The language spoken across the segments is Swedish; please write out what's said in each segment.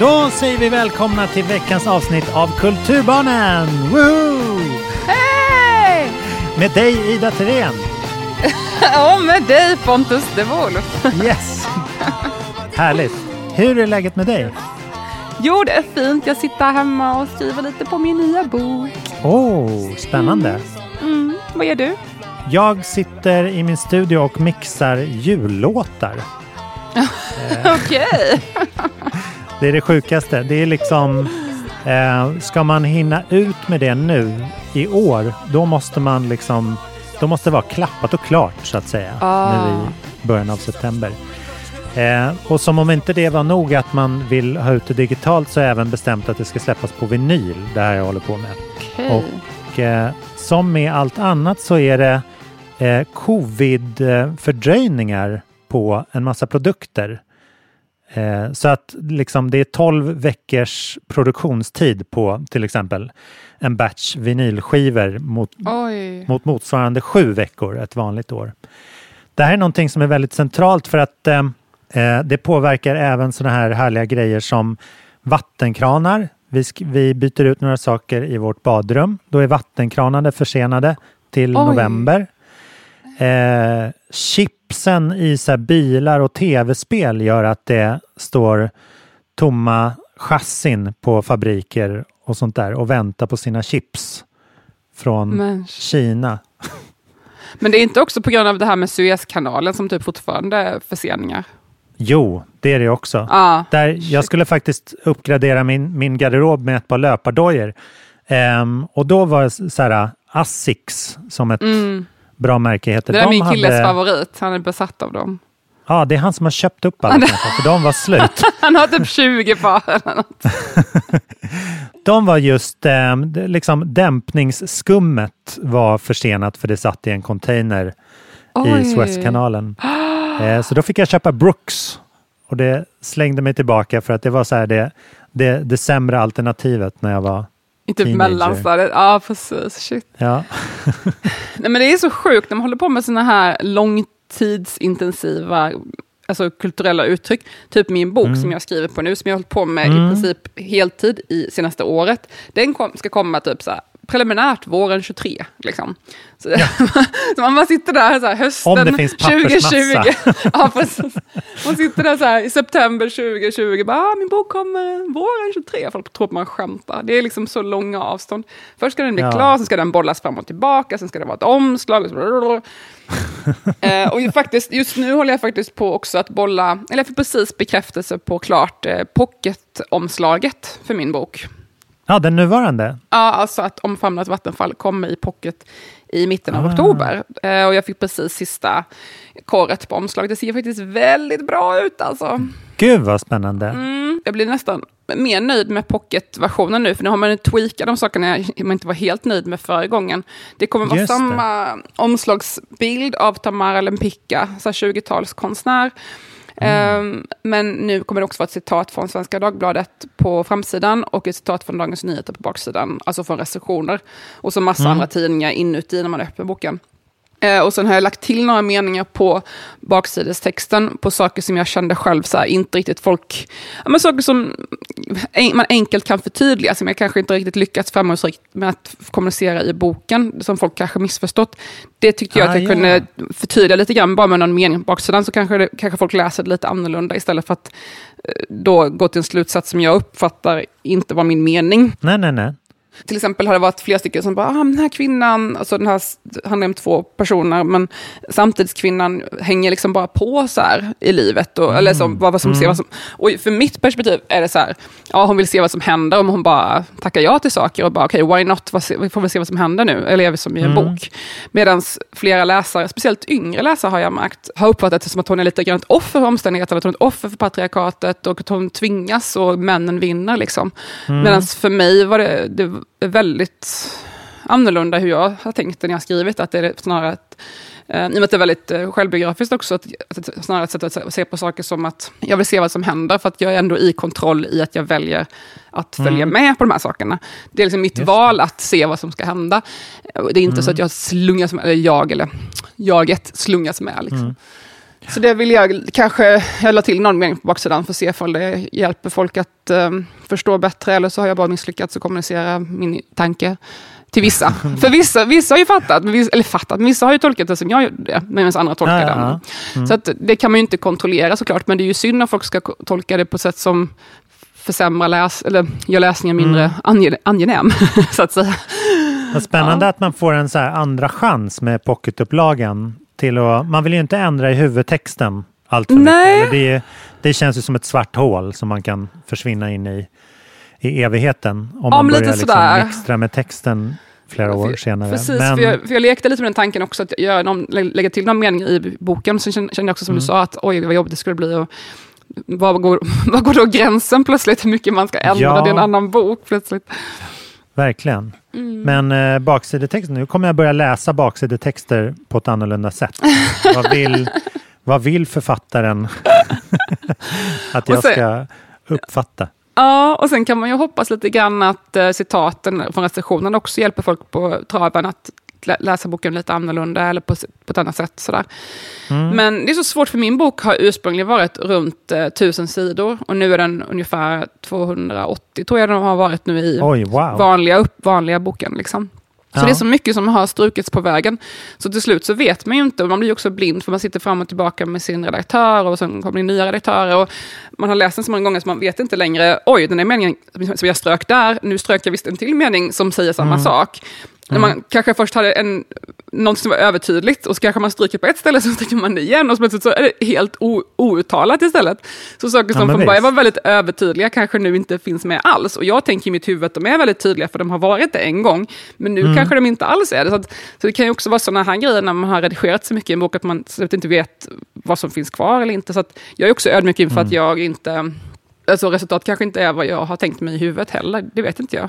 Då säger vi välkomna till veckans avsnitt av Kulturbarnen! Woohoo! Hej! Med dig Ida Thirén. Ja, med dig Pontus de Wolf. Yes! Härligt. Hur är läget med dig? Jo, det är fint. Jag sitter hemma och skriver lite på min nya bok. Oh, spännande. Mm. Vad gör du? Jag sitter i min studio och mixar jullåtar. Okej. Det är det sjukaste. Det är liksom... Eh, ska man hinna ut med det nu i år, då måste man liksom... Då måste det vara klappat och klart så att säga. Ah. Nu i början av september. Eh, och som om inte det var nog att man vill ha ut det digitalt så har jag även bestämt att det ska släppas på vinyl. Det här jag håller på med. Okej. Och eh, som med allt annat så är det eh, covid-fördröjningar på en massa produkter. Eh, så att liksom det är 12 veckors produktionstid på till exempel en batch vinylskivor mot, Oj. mot motsvarande sju veckor ett vanligt år. Det här är någonting som är väldigt centralt för att eh, eh, det påverkar även sådana här härliga grejer som vattenkranar. Vi, vi byter ut några saker i vårt badrum. Då är vattenkranarna försenade till Oj. november. Eh, chipsen i så bilar och tv-spel gör att det står tomma chassin på fabriker och sånt där och väntar på sina chips från Men, Kina. men det är inte också på grund av det här med Suezkanalen som typ fortfarande är förseningar? Jo, det är det också. Ja. Där jag skulle faktiskt uppgradera min, min garderob med ett par löpardojor. Ehm, och då var det så här Asics som ett Mm. Bra märke heter. Det där är De min killes hade- favorit. Han är besatt av dem. Ja, det är han som har köpt upp alla kanske, för de var slut. Han har typ 20 par eller något. De var just, eh, liksom dämpningsskummet var försenat för det satt i en container i Oj. Suezkanalen. Eh, så då fick jag köpa Brooks. Och det slängde mig tillbaka för att det var så här det, det, det sämre alternativet när jag var I typ Teenager. mellanstadiet. Ja, precis. Shit. Ja, Nej, men det är så sjukt när man håller på med såna här långtidsintensiva alltså kulturella uttryck. Typ min bok som jag skriver på nu, som jag har hållit på med i princip heltid i senaste året. Den kom, ska komma typ så här, preliminärt våren 23. Liksom. Så, så man bara sitter där så här, hösten Om det finns pappersmassa. 2020. ja, precis. Man sitter där så här, i september 2020, bara, ah, min bok kommer våren 23. Folk tror att man skämtar. Det är liksom så långa avstånd. Först ska den bli Ja. klar, sen ska den bollas fram och tillbaka, sen ska det vara ett omslag. Och, så, eh, och faktiskt, just nu håller jag faktiskt på också att bolla, eller jag fick precis bekräftelse på klart eh, pocket-omslaget för min bok. Ja, den nuvarande? Ja, alltså att omfamnat vattenfall kommer i pocket i mitten av ah. oktober. Eh, och jag fick precis sista korret på omslaget. Det ser faktiskt väldigt bra ut alltså. Gud vad spännande. Mm, jag blir nästan mer nöjd med pocketversionen nu, för nu har man tweakat de sakerna jag inte var helt nöjd med förra gången. Det kommer vara Just samma det. omslagsbild av Tamara Lempicka, 20-talskonstnär. Mm. Um, men nu kommer det också vara ett citat från Svenska Dagbladet på framsidan och ett citat från Dagens Nyheter på baksidan, alltså från recensioner. Och så massa mm. andra tidningar inuti när man öppnar boken. Eh, och sen har jag lagt till några meningar på baksidestexten på saker som jag kände själv så här, inte riktigt folk... Ja, men saker som en, man enkelt kan förtydliga, som jag kanske inte riktigt lyckats framgångsrikt med att kommunicera i boken, som folk kanske missförstått. Det tyckte jag Ah, att jag ja. kunde förtydliga lite grann, bara med någon mening på baksidan, så kanske, det, kanske folk läser det lite annorlunda istället för att eh, då gå till en slutsats som jag uppfattar inte var min mening. Nej, nej, nej. Till exempel har det varit flera stycken som bara, ah, den här kvinnan, alltså den här handlar om två personer, men samtidskvinnan hänger liksom bara på så här i livet. Och, Eller så, vad, vad som ser vad som, och för mitt perspektiv är det så här, ja hon vill se vad som händer om hon bara tackar ja till saker och bara, okej, why not, vad, vi får väl se vad som händer nu, eller är vi som i en bok. Medan flera läsare, speciellt yngre läsare har jag märkt, har uppfattat det som att hon är lite grann ett offer för omständigheterna, att hon är ett offer för patriarkatet och att hon tvingas och männen vinner. Liksom. Medan för mig var det, det väldigt annorlunda hur jag har tänkt när jag har skrivit. Att det är snarare att, eh, I och med att det är väldigt eh, självbiografiskt också, att, att snarare ett sätt att se- på saker som att jag vill se vad som händer, för att jag är ändå i kontroll i att jag väljer att följa med på de här sakerna. Det är liksom mitt val att se vad som ska hända. Det är inte så att jag slungas med, eller jag, eller jaget slungas med. Liksom. Så det vill jag kanske, jag la till någon mening på baksidan för att se om det hjälper folk att eh, förstå bättre, eller så har jag bara misslyckats att kommunicera min tanke till vissa. för vissa, vissa har ju fattat, eller fattat, men vissa har ju tolkat det som jag gjorde, medan andra tolkar Ja, ja, ja. Så att det kan man ju inte kontrollera såklart, men det är ju synd om folk ska tolka det på ett sätt som försämrar läs, eller gör läsningen mindre Mm. ange, angenäm, så att säga. Vad spännande att man får en så andra chans med pocketupplagan. Till att, man vill ju inte ändra i huvudtexten allt för Nej. mycket. Det, det känns ju som ett svart hål som man kan försvinna in i, i evigheten. Om man men lite börjar liksom extra med texten flera år senare. Precis, Men, för, jag, för jag lekte lite med den tanken också, att göra någon, lä- lägga till någon mening i boken. Sen kände jag också som Mm. du sa, att oj vad jobbigt det skulle bli. Och, vad går, vad går då gränsen plötsligt, hur mycket man ska ändra? Ja. Det är en annan bok plötsligt. Verkligen. Mm. Men eh, baksidetexten, nu kommer jag börja läsa baksidetexter på ett annorlunda sätt. vad, vill, vad vill författaren att jag sen- ska uppfatta? Ja, och sen kan man ju hoppas lite grann att eh, citaten från recensionen också hjälper folk på traven att läsa boken lite annorlunda eller på, på ett annat sätt. Sådär. Mm. Men det är så svårt, för min bok har ursprungligen varit runt eh, 1000 sidor och nu är den ungefär 280, tror jag den har varit nu i Oj, wow. vanliga, upp, vanliga boken. Liksom. Så Ja. det är så mycket som har strukits på vägen. Så till slut så vet man ju inte, och man blir också blind för man sitter fram och tillbaka med sin redaktör och sen kommer det nya redaktörer. Och man har läst den så många gånger så man vet inte längre, oj den är meningen som jag strök där, nu strök jag visst en till mening som säger samma sak. När man kanske först hade en, något som var övertydligt och så kanske man stryker på ett ställe så stryker man det igen och så plötsligt så är det helt o, outtalat istället. Så saker Ja, som men från början var väldigt övertydliga kanske nu inte finns med alls. Och jag tänker i mitt huvud att de är väldigt tydliga för de har varit det en gång. Men Mm. nu kanske de inte alls är det. Så, att, så det kan ju också vara sådana här grejer när man har redigerat så mycket i en bok att man inte vet vad som finns kvar eller inte. Så att jag är också ödmjuk inför Mm. att jag inte... Alltså resultat kanske inte är vad jag har tänkt mig i huvudet heller. Det vet inte jag.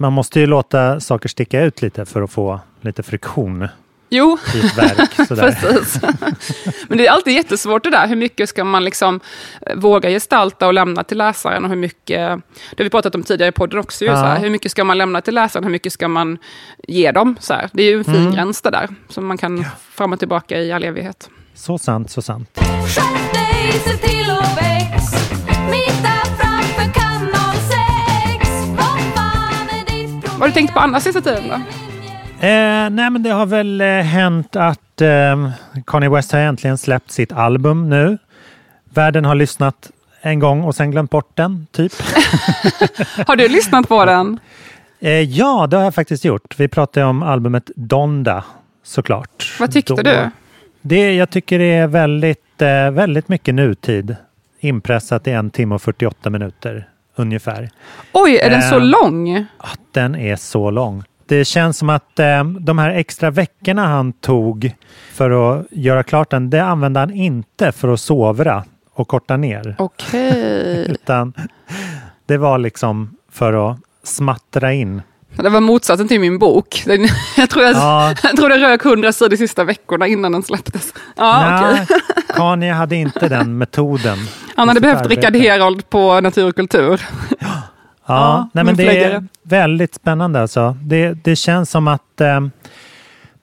Man måste ju låta saker sticka ut lite för att få lite friktion Jo, verk. Precis. Men det är alltid jättesvårt det där. Hur mycket ska man liksom eh, våga gestalta och lämna till läsaren? Och hur mycket, det har vi pratat om tidigare i podden också. Ju, Ja. så här, hur mycket ska man lämna till läsaren? Hur mycket ska man ge dem? Så här. Det är ju en fin Mm. gräns det där. Som man kan fram och tillbaka i all evighet. Så sant, så sant. Vad har du tänkt på annars sista tiden då? Eh, nej, men det har väl eh, hänt att eh, Kanye West har äntligen släppt sitt album nu. Världen har lyssnat en gång och sen glömt bort den, typ. Har du lyssnat på den? Eh, ja, det har jag faktiskt gjort. Vi pratade om albumet Donda, såklart. Vad tyckte Då- du? Det, jag tycker det är väldigt, eh, väldigt mycket nutid. Inpressat i en timme och 48 minuter ungefär. Oj, är den så Eh, lång? Den är så lång. Det känns som att eh, de här extra veckorna han tog för att göra klart den, det använde han inte för att sovra och korta ner. Okej. Utan det var liksom för att smattra in. Det var motsatsen till min bok. Jag, tror jag, Ja. jag tror den rök hundra sidor de sista veckorna innan den släpptes. Ja. Nej, Kanye hade inte den metoden. Han hade behövt. Rickard Herold på Natur och kultur. Ja, Ja, nej, men det är väldigt spännande alltså. Det, det känns som att eh,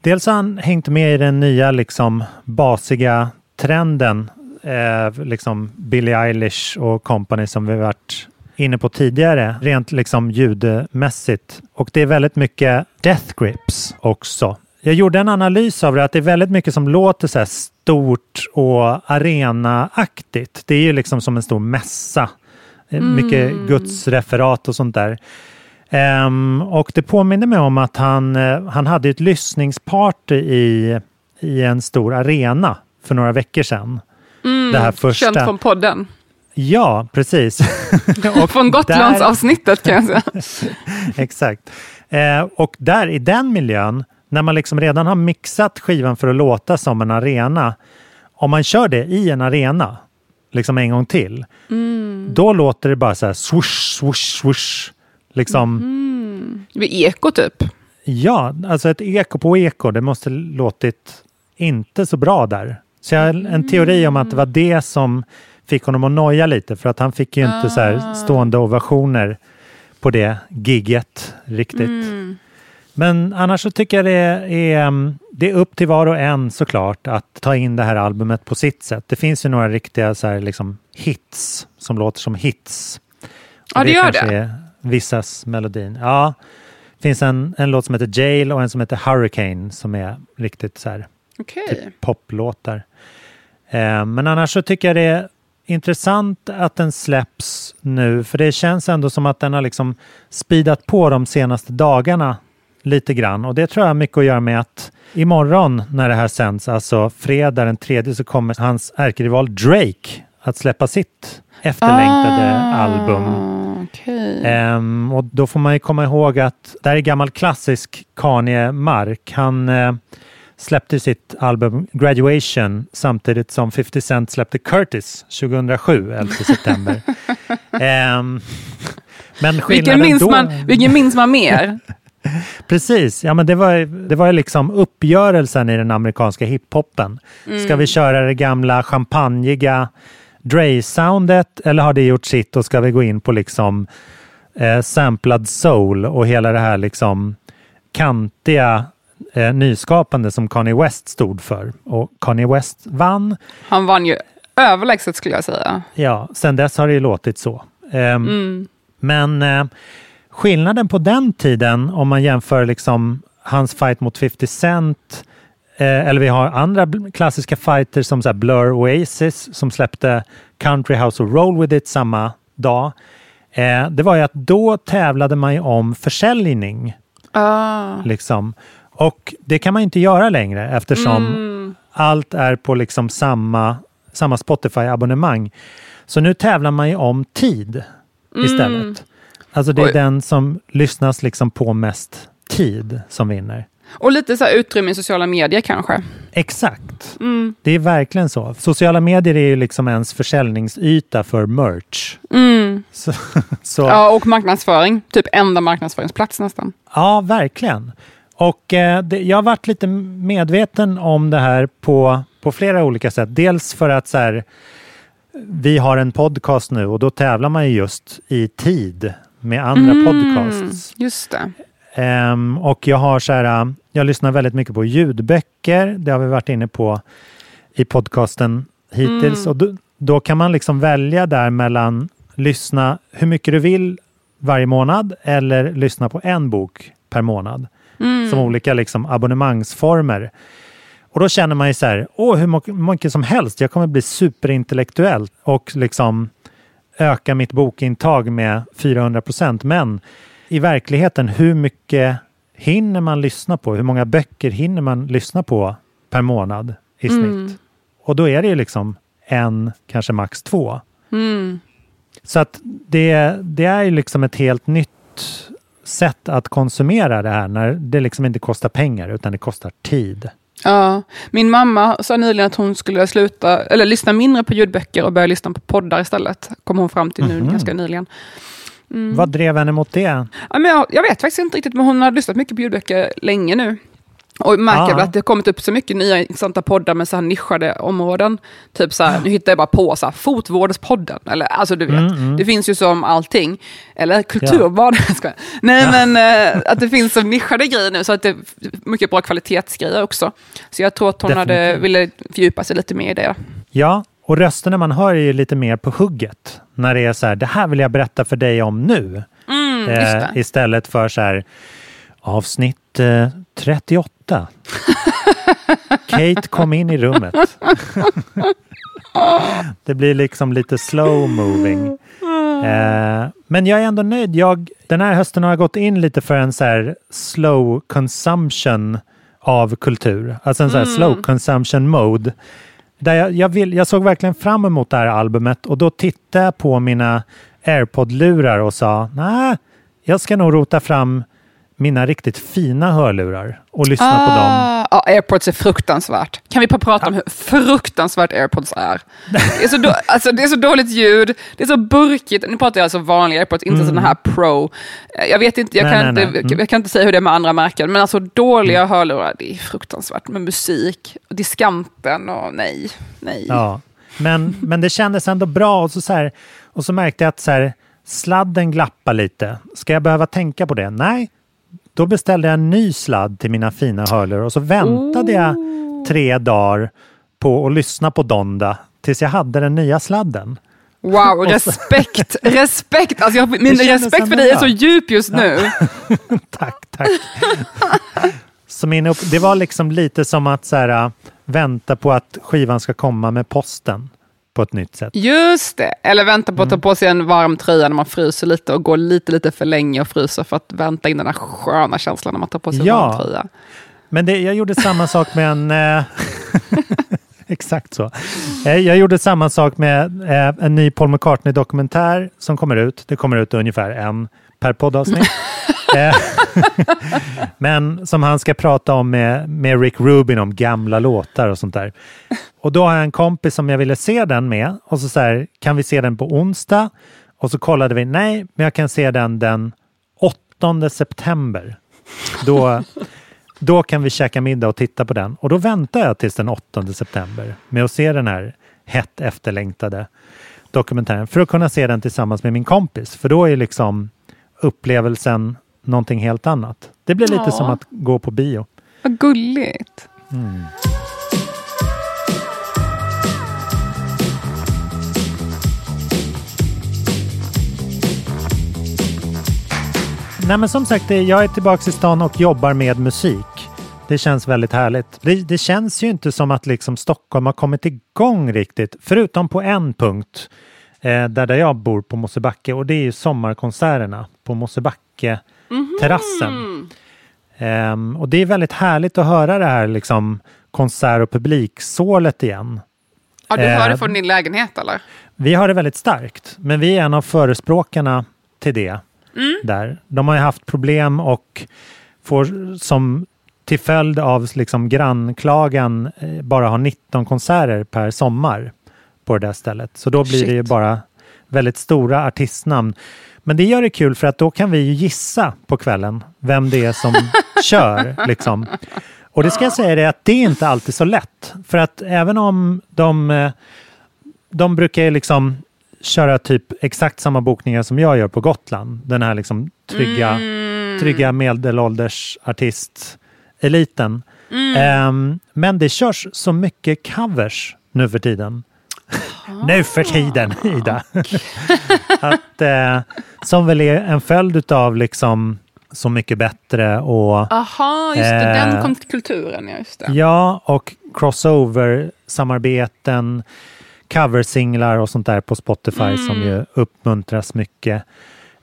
dels har han hängt med i den nya liksom basiga trenden, eh, liksom Billie Eilish och company som vi varit inne på tidigare, rent liksom ljudmässigt. Och det är väldigt mycket death grips också. Jag gjorde en analys av det, att det är väldigt mycket som låter så här stort och arenaaktigt. Det är ju liksom som en stor mässa. Eh, Mycket gudsreferat och sånt där. Ehm, och det påminner mig om att han, eh, han hade ett lyssningsparty i, i en stor arena för några veckor sedan. det här första. Känt från podden. Ja, precis. Och Från Gotlandsavsnittet kan jag säga. Exakt. Eh, och där i den miljön, när man liksom redan har mixat skivan för att låta som en arena. Om man kör det i en arena, liksom en gång till, då låter det bara så här swoosh, swoosh, swoosh. Liksom, Vid eko typ. ja, alltså ett eko på eko, det måste låtit inte så bra där. Så jag har en teori om att det var det som fick honom att noja lite, för att han fick ju inte så här stående ovationer på det gigget riktigt. Men annars så tycker jag det är, mm, det är upp till var och en såklart att ta in det här albumet på sitt sätt. Det finns ju några riktiga så här, liksom, hits som låter som hits. Ja, Och det gör det. Vissas melodin. Ja, det finns en, en låt som heter Jail och en som heter Hurricane som är riktigt så här Okej. typ poplåtar. Eh, men annars så tycker jag det är intressant att den släpps nu, för det känns ändå som att den har liksom speedat på de senaste dagarna lite grann. Och det tror jag har mycket att göra med att imorgon när det här sänds, alltså fredag den tredje, så kommer hans ärkerival Drake att släppa sitt efterlängtade album. Okej. Ehm, och då får man ju komma ihåg att det här är gammal klassisk Kanye-mark. Han eh, släppte sitt album Graduation samtidigt som 50 Cent släppte Curtis 2007, 11 september. Ehm, men Vilken skillnaden minns, då... man, vilken minns man mer? Precis, ja men det var, det var liksom uppgörelsen i den amerikanska hiphopen. Ska vi köra det gamla champagniga Dre-soundet eller har det gjort sitt och ska vi gå in på liksom eh, samplad soul och hela det här liksom kantiga eh, nyskapande som Kanye West stod för. Och Kanye West vann. Han vann ju överlägset skulle jag säga. Ja, sen dess har det ju låtit så. Ehm, Mm. Men eh, skillnaden på den tiden, om man jämför liksom hans fight mot 50 Cent, eh, eller vi har andra klassiska fighters som så Blur Oasis som släppte Country House of Roll With It samma dag. Eh, det var ju att då tävlade man ju om försäljning. Ah. Liksom. Och det kan man inte göra längre eftersom Mm. allt är på liksom samma, samma Spotify-abonnemang. Så nu tävlar man ju om tid istället. Alltså det är. Oj. den som lyssnas liksom på mest tid som vinner. Och lite så utrymme i sociala medier kanske. Exakt. Mm. Det är verkligen så. Sociala medier är ju liksom ens försäljningsyta för merch. Mm. Så, så, Ja, och marknadsföring. Typ enda marknadsföringsplats nästan. Ja, verkligen. Och eh, det, jag har varit lite medveten om det här på, på flera olika sätt. Dels för att så här, vi har en podcast nu och då tävlar man ju just i tid med andra podcasts. Just det. Ehm, och jag har så här, äh, jag lyssnar väldigt mycket på ljudböcker. Det har vi varit inne på i podcasten hittills. Och då, då kan man liksom välja där mellan lyssna hur mycket du vill varje månad eller lyssna på en bok per månad. Som olika liksom abonnemangsformer. Och då känner man ju så här, åh hur mycket som helst, jag kommer bli superintellektuell och liksom öka mitt bokintag med 400 procent. Men i verkligheten, hur mycket hinner man lyssna på? Hur många böcker hinner man lyssna på per månad i snitt? Och då är det ju liksom en, kanske max två. Mm. Så att det, det är ju liksom ett helt nytt sätt att konsumera det här när det liksom inte kostar pengar utan det kostar tid. Ja, min mamma sa nyligen att hon skulle sluta, eller lyssna mindre på ljudböcker och börja lyssna på poddar istället. Kom hon fram till nu Mhm. ganska nyligen. Vad drev henne mot det? Ja, men jag, jag vet faktiskt inte riktigt, men hon har lyssnat mycket på ljudböcker länge nu. Och märker Ja. väl att det har kommit upp så mycket nya intressanta poddar med så här nischade områden. Typ så här, nu hittar jag bara på så här, fotvårdspodden. Eller, alltså du vet, Mm, mm. det finns ju som allting. Eller kulturvad. Jag skojar. Nej men eh, att det finns som nischade grejer nu. Så att det är mycket bra kvalitetsgrejer också. Så jag tror att hon hade, ville fördjupa sig lite mer i det. Ja, och rösterna man hör är ju lite mer på hugget. När det är så här, det här vill jag berätta för dig om nu. Mm, Eh, istället för så här, avsnitt eh, 38. Kate kom in i rummet. det blir liksom lite slow moving. Eh, men jag är ändå nöjd. Jag, den här hösten har jag gått in lite för en så här slow consumption av kultur. Alltså en så här Mm. slow consumption mode. Där jag, jag, vill, jag såg verkligen fram emot det här albumet och då tittade jag på mina airpod-lurar och sa nej, jag ska nog rota fram mina riktigt fina hörlurar och lyssna på dem. Ah, Ja, airpods är fruktansvärt. Kan vi bara prata om hur fruktansvärt airpods är? Det är, så då, alltså, det är så dåligt ljud, det är så burkigt. Nu pratar jag alltså vanliga airpods, inte sådana här pro. Eh, Jag vet inte, jag, Nej, kan nej, inte, nej. Mm. jag kan inte säga hur det är med andra märken, men alltså dåliga hörlurar, det är fruktansvärt med musik, och diskanten och nej, nej. Ja. Men, men det kändes ändå bra och så, så här, och så märkte jag att så här, sladden glappar lite. Ska jag behöva tänka på det? Nej. Då beställde jag en ny sladd till mina fina hörlurar och så väntade jag tre dagar på att lyssna på Donda tills jag hade den nya sladden. Wow, respekt, respekt! Alltså jag, min respekt för dig är så djup just nu. tack, tack. så min upp, det var liksom lite som att så här, äh, vänta på att skivan ska komma med posten på ett nytt sätt. Just det, eller vänta på att Mm. ta på sig en varm tröja när man fryser lite och gå lite, lite för länge och fryser för att vänta in den här sköna känslan när man tar på sig en Ja. varm tröja. Men det, jag gjorde samma sak med en... Eh, exakt så. Eh, jag gjorde samma sak med eh, en ny Paul McCartney-dokumentär som kommer ut. Det kommer ut ungefär en per poddavsnitt. Eh, Men som han ska prata om med, med Rick Rubin om gamla låtar och sånt där. Och då har jag en kompis som jag ville se den med och så, så här, kan vi se den på onsdag? Och så kollade vi, nej, men jag kan se den den 8 september. Då, då kan vi käka middag och titta på den. Och då väntar jag tills den 8 september med att se den här hett efterlängtade dokumentären för att kunna se den tillsammans med min kompis. För då är liksom upplevelsen någonting helt annat. Det blir lite Ja. som att gå på bio. Vad gulligt. Nej men som sagt, det- jag är tillbaka i stan och jobbar med musik. Det känns väldigt härligt. Det, det känns ju inte som att liksom Stockholm har kommit igång riktigt, förutom på en punkt eh, där, där jag bor på Mosebacke och det är ju sommarkonserterna på Mosebacke-terrassen. Ehm, och det är väldigt härligt att höra det här liksom konsert och publiksålet igen. Ja, du hör det från din lägenhet eller? Vi har det väldigt starkt, men vi är en av förespråkarna till det. Där. De har ju haft problem och får som till följd av liksom grannklagan eh, bara ha 19 konserter per sommar på det där stället. Så då blir det ju Shit. bara väldigt stora artistnamn. Men det gör det kul för att då kan vi ju gissa på kvällen vem det är som kör. Liksom. Och det ska jag säga det att det är inte alltid så lätt. För att även om de, eh, de brukar liksom köra typ exakt samma bokningar som jag gör på Gotland. Den här liksom trygga, Mm. trygga medelålders artist-eliten. Mm. Ehm, men det körs så mycket covers nu för tiden. Nu för tiden, Ida. att, eh, som väl är en följd av liksom Så mycket bättre och Aha, just det. Eh, Den kom till kulturen, ja. Just det. Ja, och crossover-samarbeten, coversinglar och sånt där på Spotify som ju uppmuntras mycket.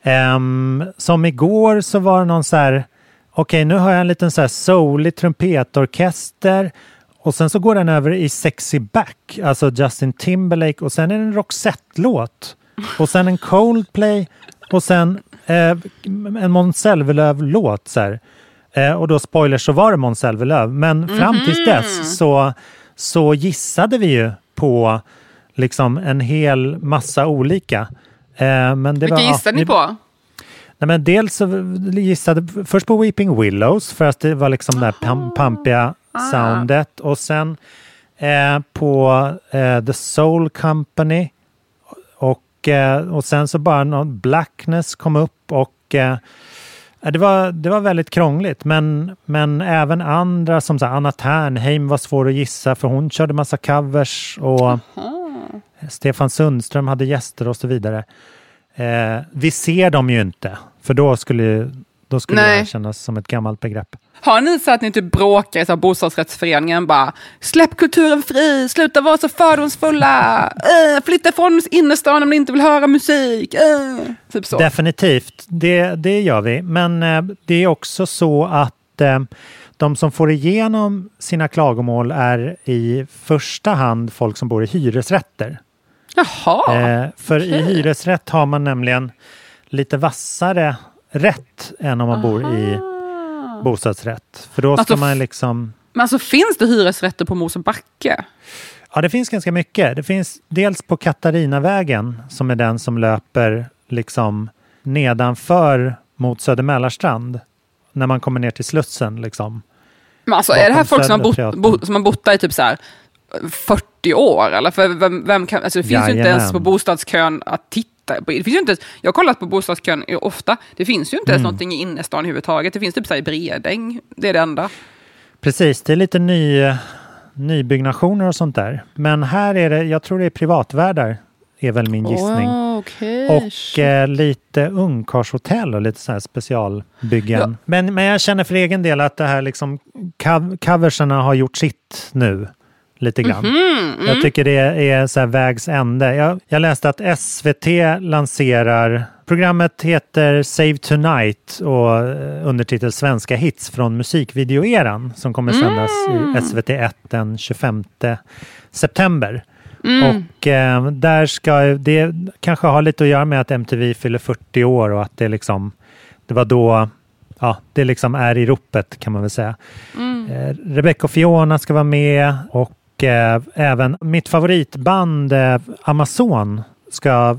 Ehm, som igår så var det någon så här, okej nu har jag en liten så här soulig trumpetorkester och sen så går den över i Sexy Back, alltså Justin Timberlake och sen är det en Roxette-låt och sen en Coldplay och sen eh, en Måns Zelmerlöw-låt. Så här. Eh, och då spoiler så var det Måns Zelmerlöw. Men fram tills dess så, så gissade vi ju på liksom en hel massa olika. Eh, men det Vilka var, ja, gissade ni vi- på? Nej, men dels så gissade först på Weeping Willows för att det var liksom det här pam- pampiga soundet. Och sen eh, på eh, The Soul Company. Och, eh, och sen så bara någon Blackness kom upp och eh, det, var, det var väldigt krångligt. Men, men även andra som så här, Anna Ternheim var svår att gissa för hon körde massa covers och Stefan Sundström hade gäster och så vidare. Eh, vi ser dem ju inte för då skulle, då skulle det Nej. här kännas som ett gammalt begrepp. Har ni så att ni typ bråkar i så bostadsrättsföreningen bara släpp kulturen fri, sluta vara så fördomsfulla, äh, flytta från innerstan om ni inte vill höra musik. Äh. Typ så. Definitivt, det, det gör vi. Men eh, det är också så att eh, de som får igenom sina klagomål är i första hand folk som bor i hyresrätter. Jaha, Eh, för i hyresrätt har man nämligen lite vassare rätt än om man bor i bostadsrätt. För då ska Alltså, man liksom... men alltså finns det hyresrätter på Mosebacke? Ja, det finns ganska mycket. Det finns dels på Katarinavägen som är den som löper liksom nedanför mot Södermälarstrand. När man kommer ner till Slussen liksom. Men alltså är det här folk som har, bott, bo, som har bott där i typ så här 40 år? Eller? För vem, vem kan, alltså det finns ju inte ens Jajamän. på bostadskön att titta på. Det finns ju inte, jag har kollat på bostadskön ofta. Det finns ju inte ens Mm. någonting i innerstan överhuvudtaget. Det finns typ så här i Bredäng. Det är det enda. Precis, det är lite ny, nybyggnationer och sånt där. Men här är det, jag tror det är privatvärdar, är väl min gissning. Okej. Och eh, lite ungkarlshotell och lite så här specialbyggen. Ja. Men, men jag känner för egen del att det här liksom cov- coverserna har gjort sitt nu. Lite grann. Mhm, Jag tycker det är så vägs ände. Jag, jag läste att SVT lanserar, programmet heter Save Tonight och eh, undertitel Svenska hits från musikvideoeran som kommer sändas i SVT1 den 25 september. Och eh, där ska det kanske ha lite att göra med att MTV fyller 40 år och att det liksom det var då ja, det liksom är i ropet kan man väl säga. Eh, Rebecca och Fiona ska vara med och eh, även mitt favoritband eh, Amazon ska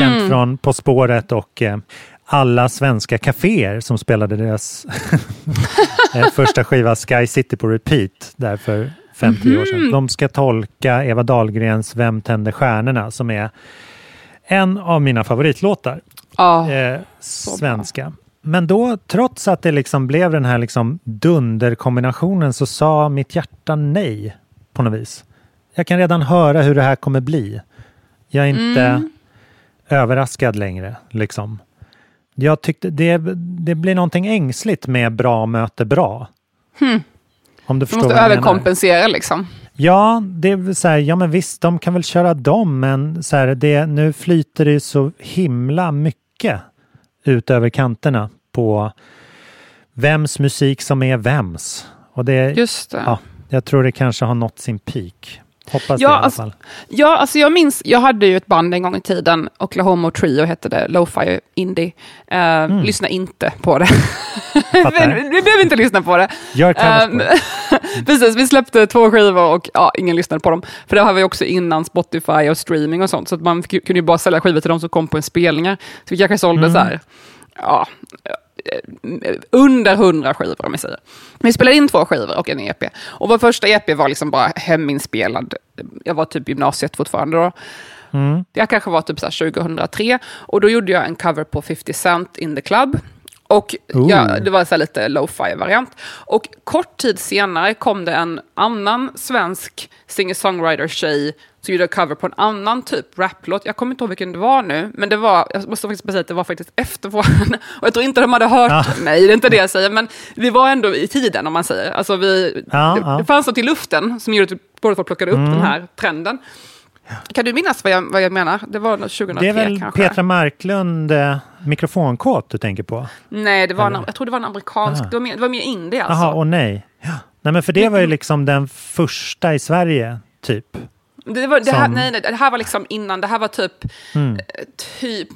känt från På spåret och eh, alla svenska kaféer som spelade deras eh, första skiva Sky City på repeat där för 50 år sedan. De ska tolka Eva Dahlgrens Vem tänder stjärnorna som är en av mina favoritlåtar Ja. eh, svenska. Men då, trots att det liksom blev den här liksom dunderkombinationen så sa mitt hjärta nej på något vis. Jag kan redan höra hur det här kommer bli. Jag är inte överraskad längre. Liksom. Jag tyckte det, det blir någonting ängsligt med bra möter bra. Om du Du måste överkompensera liksom. Ja, det är så här, ja men visst, de kan väl köra dem, men så här, det, nu flyter det så himla mycket ut över kanterna på vems musik som är vems. Och det, Just det. ja, jag tror det kanske har nått sin peak. Hoppas Ja, det i alla alltså- fall. Ja, alltså jag minns, jag hade ju ett band en gång i tiden, Oklahoma Trio hette det, Lo-Fi Indie. Eh, Lyssna inte på det. Mm. Vi behöver inte lyssna på det. Gör på det. Precis, vi släppte två skivor och ja, ingen lyssnade på dem. För det här var ju också innan Spotify och streaming och sånt, så att man fick- kunde ju bara sälja skivor till de som kom på en spelningar. Så vi kanske sålde Mm. så här, ja, under hundra skivor om jag säger. Vi spelade in två skivor och en EP. Och vår första EP var liksom bara heminspelad. Jag var typ gymnasiet fortfarande då. Mm. Jag kanske var typ så här 2003 och då gjorde jag en cover på 50 Cent in the Club. Och ja, det var så lite lo-fi variant. Och kort tid senare kom det en annan svensk singer-songwriter-tjej som gjorde en cover på en annan typ raplåt. Jag kommer inte ihåg vilken det var nu, men det var, jag måste faktiskt säga att det var faktiskt efter våran. Och jag tror inte de hade hört Ah. mig, det är inte det jag säger, men vi var ändå i tiden om man säger. Alltså vi, Ja, det, ja. det fanns något i luften som gjorde att båda två plockade upp Mm. den här trenden. Kan du minnas vad jag, vad jag menar? Det var nog 2003 Det är väl kanske. Petra Marklund eh, mikrofonkåt du tänker på? Nej, det var en, Eller? jag tror det var en amerikansk, Ah. det var mer, det var mer indie alltså. Jaha, och nej. Ja. Nej, men för det var ju liksom den första i Sverige, typ. Det, var, det, här, Som- nej, nej, det här var liksom innan, det här var typ, Mm. eh, typ,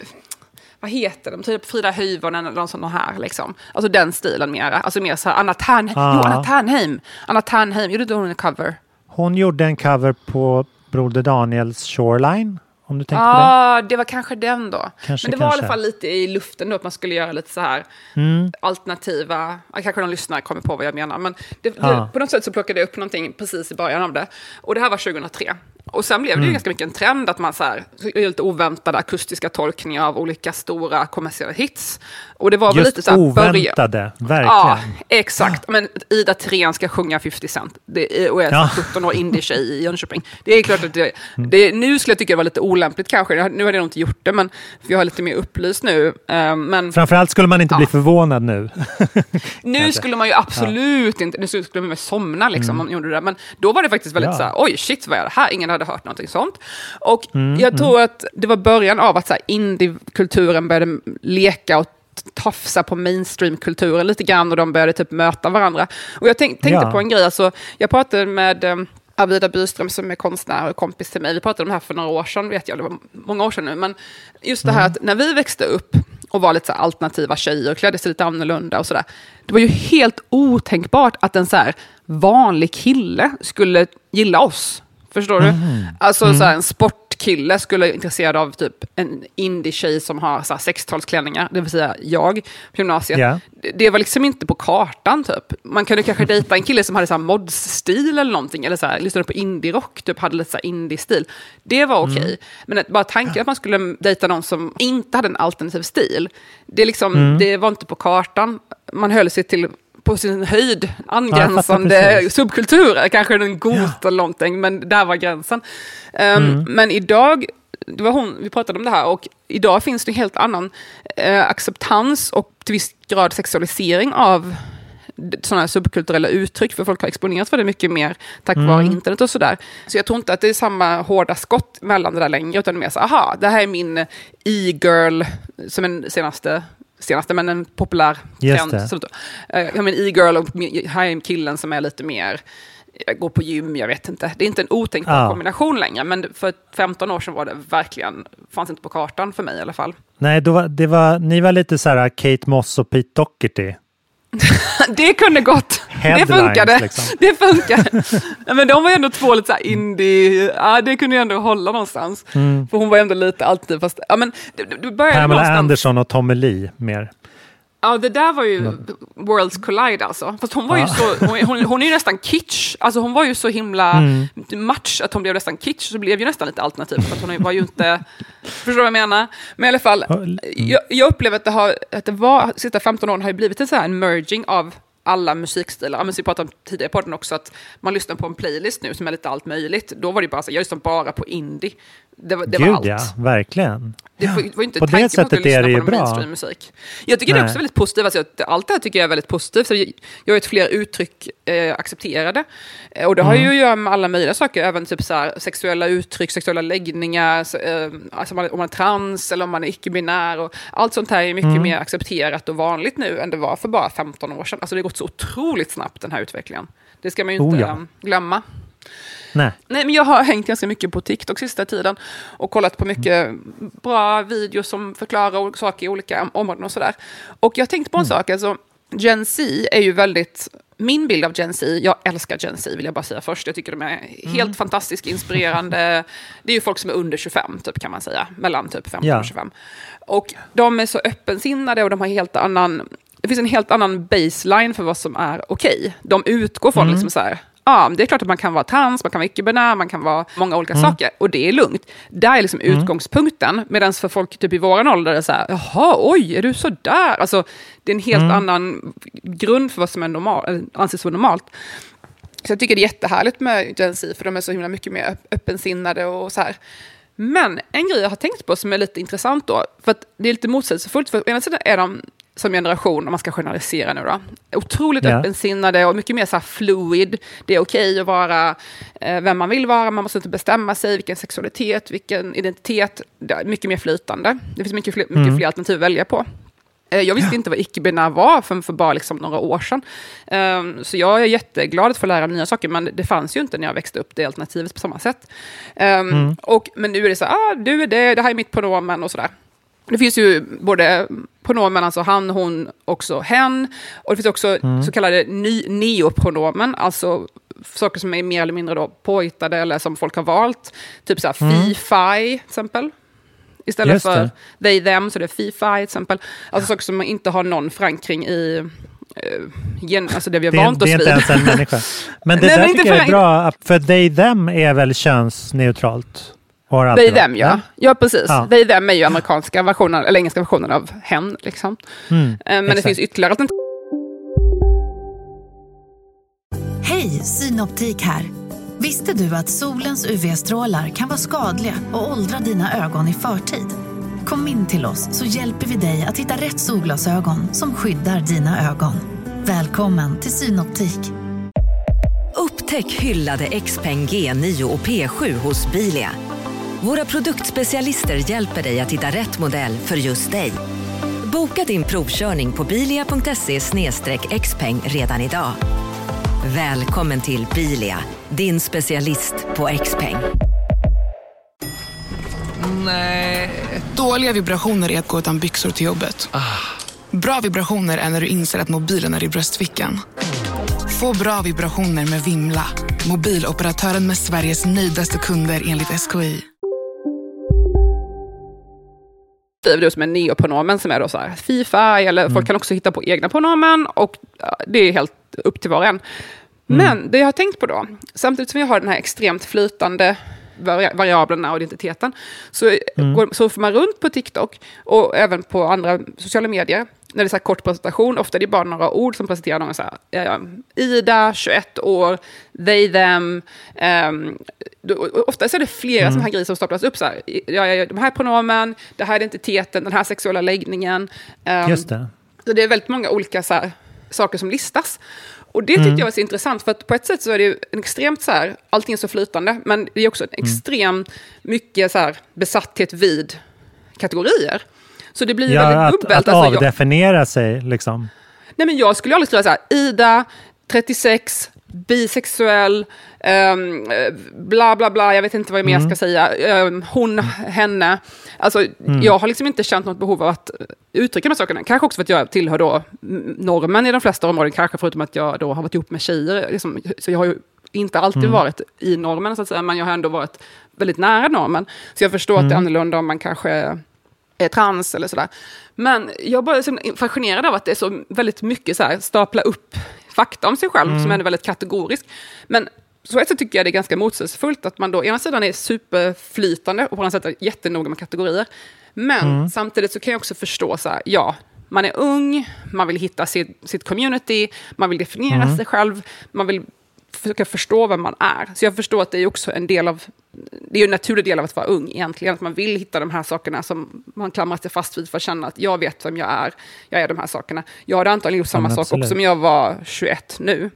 vad heter de? Typ Frida Hyvönen eller någon sån här liksom. Alltså den stilen mera. Alltså mer så här, Anna Ternheim. Ah. Jo, Anna Ternheim. Anna Ternheim, gjorde inte hon en cover? Hon gjorde en cover på Broder Daniels Shoreline Om du tänkte på det. Ja, det var kanske den då. Kanske, Men det var i kanske. alla fall lite i luften då, att man skulle göra lite så här Mm. alternativa, kanske någon lyssnare kommer på vad jag menar, men det, det, Ja. på något sätt så plockade jag upp någonting precis i början av det. Och det här var 2003. Och sen blev det Mm. ju ganska mycket en trend att man så här, lite oväntade akustiska tolkningar av olika stora kommersiella hits. Och det var väl Just lite så här, börja- oväntade, verkligen. Ja, exakt. Men Ida Thirén ska sjunga 50 Cent det är, och är Ja. 17 år indie-tjej i Jönköping. Det är klart att det, det, nu skulle jag tycka det var lite olämpligt kanske. Nu hade jag nog inte gjort det, men jag är lite mer upplyst nu. Eh, Men Framförallt skulle man inte bli förvånad nu. nu skulle man ju absolut inte, nu skulle man ju somna liksom om man gjorde det. Men då var det faktiskt väldigt Ja. så här, oj shit vad är det här? Ingen hade hört någonting sånt. Och Mm, jag tror att det var början av att så här, indie-kulturen började leka och tafsa på mainstream-kulturen lite grann och de började typ möta varandra. Och jag tänk, tänkte Ja. på en grej, alltså, jag pratade med um, Arvida Byström som är konstnär och kompis till mig. Vi pratade om det här för några år sedan, vet jag, det var många år sedan nu. Men just det här att när vi växte upp och var lite så alternativa tjejer och klädde sig lite annorlunda och sådär. Det var ju helt otänkbart att en så vanlig kille skulle gilla oss. Förstår du? Alltså så här, en sportkille skulle vara intresserad av typ en indie-tjej som har så här, 60-talsklänningar, det vill säga jag på gymnasiet. Ja. Det, det var liksom inte på kartan typ. Man kunde kanske dejta en kille som hade så här mods-stil eller någonting, eller så här, lyssnade på indie-rock, typ hade lite så indie-stil. Det var okej. Men att, bara tanken att man skulle dejta någon som inte hade en alternativ stil, det, liksom, det var inte på kartan. Man höll sig till på sin höjd angränsande precis. subkulturer, kanske en got eller någonting, men där var gränsen. Um, Mm. Men idag, det var hon, vi pratade om det här, och idag finns det en helt annan eh, acceptans och till viss grad sexualisering av sådana här subkulturella uttryck, för folk har exponerats för det mycket mer tack vare Mm. internet och sådär. Så jag tror inte att det är samma hårda skott mellan det där längre, utan mer så, aha, det här är min e-girl, som en senaste senaste, men en populär Just trend. eh, jag har en e-girl och min- här är killen som är lite mer, jag går på gym, jag vet inte. Det är inte en otänkbar Ja. kombination längre, men för 15 år sedan var det verkligen, fanns inte på kartan för mig i alla fall. Nej, då var, det var, ni var lite så här Kate Moss och Pete Doherty. Det kunde gått. Det Headlines, funkade. liksom. Det funkade. Ja, men de var ju ändå två lite så indie, ja, det kunde ju ändå hålla någonstans. För hon var ändå lite alltid, fast, ja men det, det det började Pamela någonstans. Anderson och Tommy Lee mer. Ja, det där var ju Worlds Collide alltså. Fast hon var ju så, hon, hon, hon är ju nästan kitsch. Alltså hon var ju så himla Mm. match att hon blev nästan kitsch. Så blev ju nästan lite alternativ. För att hon var ju inte, förstår du vad jag menar? Men i alla fall, jag, jag upplever att det, har, att det var, sista 15 åren har ju blivit en, så här, en merging av alla musikstilar. Ja, men så vi pratade om tidigare på den också, att man lyssnar på en playlist nu som är lite allt möjligt. Då var det bara så, jag lyssnar bara på indie. Det, var- det var Gud allt. ja, verkligen. Det var, var inte På det sättet är det ju bra. mainstream-musik. Jag tycker det är Nej. också väldigt positivt. Alltså, allt det här tycker jag är väldigt positivt. Jag har ett fler uttryck eh, accepterade. Eh, Och det har Mm. ju att göra med alla möjliga saker, även typ så här, sexuella uttryck, sexuella läggningar, så, eh, alltså om man, om man är trans eller om man är icke-binär. Och allt sånt här är mycket Mm. mer accepterat och vanligt nu än det var för bara 15 år sedan. Alltså det har gått så otroligt snabbt den här utvecklingen. Det ska man ju Oh, inte ja. eh, glömma. Nej. Nej, men jag har hängt ganska mycket på TikTok sista tiden och kollat på mycket bra videos som förklarar saker i olika områden och sådär. Och jag har tänkt på en sak, alltså Gen Z är ju väldigt, min bild av Gen Z, jag älskar Gen Z vill jag bara säga först, jag tycker de är helt fantastiskt inspirerande. Det är ju folk som är under 25 typ kan man säga, mellan typ 15 Ja. och 25. Och de är så öppensinnade och de har helt annan, det finns en helt annan baseline för vad som är okej. De utgår från liksom så här, ja, det är klart att man kan vara trans, man kan vara icke-binär, man kan vara många olika saker. Och det är lugnt. Där är liksom utgångspunkten. Medan för folk typ i våran ålder är det så här, jaha, oj, är du så där? Alltså, det är en helt annan grund för vad som är normal, eller anses vara normalt. Så jag tycker det är jättehärligt med Gen Z, för de är så himla mycket mer öpp- öppensinnade och så här. Men en grej jag har tänkt på som är lite intressant då, för att det är lite motsägelsefullt, för å ena sidan är de som generation, om man ska generalisera nu då, otroligt Ja. öppensinnade och mycket mer så här fluid. Det är okej att vara eh, vem man vill vara, man måste inte bestämma sig, vilken sexualitet, vilken identitet. Mycket mer flytande. Det finns mycket fler, mycket fler alternativ att välja på. Eh, Jag visste inte vad icke-binär var för, för bara liksom några år sedan. Ehm, Så jag är jätteglad att få lära nya saker, men det fanns ju inte när jag växte upp, det alternativet på samma sätt. Ehm, och, men nu är det så ah, du är det, det här är mitt pronomen och sådär. Det finns ju både pronomen, alltså han, hon, också hen. Och det finns också så kallade ny, neopronomen, alltså saker som är mer eller mindre då påhittade eller som folk har valt. Typ så här Mm. fee-fi till exempel. Istället Just för det. they, them, så det är fee-fi till exempel. Alltså saker som inte har någon förankring i eh, gen, alltså det vi har Det vant det oss är inte vid. ens en människa. Men det Nej, där men tycker jag är bra, för they them är väl könsneutralt? They, them, ja. Ja, precis. Ja. They, them är ju amerikanska versionen, eller engelska versionen av hen. Liksom. Mm, Eh, Men det exakt. finns ytterligare alternativ. Hej, Synoptik här. Visste du att solens UV-strålar kan vara skadliga och åldra dina ögon i förtid? Kom in till oss så hjälper vi dig att hitta rätt solglasögon som skyddar dina ögon. Välkommen till Synoptik. Upptäck hyllade XPeng G9 och P7 hos Bilia. Våra produktspecialister hjälper dig att hitta rätt modell för just dig. Boka din provkörning på bilia.se xpeng redan idag. Välkommen till Bilia, din specialist på XPeng. Nej. Dåliga vibrationer är att gå utan byxor till jobbet. Bra vibrationer är när du inser att mobilen är i bröstfickan. Få bra vibrationer med Vimla. Mobiloperatören med Sveriges nöjdaste kunder enligt SKI. Beskriver du som en neopronomen som är då så här Fifa, eller Mm. folk kan också hitta på egna pronomen och det är helt upp till var och en. Mm. Men det jag har tänkt på då, samtidigt som vi har den här extremt flytande vari- variablerna och identiteten, så, Mm. går, så får man runt på TikTok och även på andra sociala medier, när det är så kort presentation, ofta är det bara några ord som presenterar någon så här, eh, Ida, 21 år, they, them, ehm, då- och ofta så är det flera Mm. sådana här grejer som staplas upp. Så här, ja, ja, de här pronomen, det här är identiteten, den här sexuella läggningen. ehm, Just det. så det är väldigt många olika så här, saker som listas. Och det tyckte Mm. jag var så intressant, för att på ett sätt så är det ju en extremt så här, allting är så flytande, men det är också en Mm. extremt mycket så här, besatthet vid kategorier. Så det blir Ja, väldigt att, dubbelt. att Alltså, jag, avdefiniera sig liksom. nej, men jag skulle aldrig skriva så här, Ida, 36, bisexuell, eh, bla bla bla, jag vet inte vad jag mer Mm. ska säga, ehm, hon, henne. Alltså, Mm. Jag har liksom inte känt något behov av att uttrycka de här sakerna. Kanske också för att jag tillhör då mm, normen i de flesta områden, kanske förutom att jag då har varit ihop med tjejer. Liksom, så jag har ju inte alltid Mm. varit i normen, så att säga, men jag har ändå varit väldigt nära normen. Så jag förstår att det är Mm. annorlunda om man kanske är trans eller sådär. Men jag bara är så fascinerad av att det är så väldigt mycket så här, stapla upp fakta om sig själv, Mm. som är väldigt kategorisk. Men så ett sätt tycker jag det är ganska motsägelsefullt att man då ena sidan är superflytande och på andra sätt är jättenoga med kategorier. Men Mm. samtidigt så kan jag också förstå så här, ja, man är ung, man vill hitta sitt, sitt community, man vill definiera Mm. sig själv, man vill försöka förstå vem man är. Så jag förstår att det är också en del av, det är ju en naturlig del av att vara ung egentligen, att man vill hitta de här sakerna som man klamrar sig fast vid för att känna att jag vet vem jag är, jag är de här sakerna. Jag hade antagligen gjort samma men sak också om jag var 21 nu.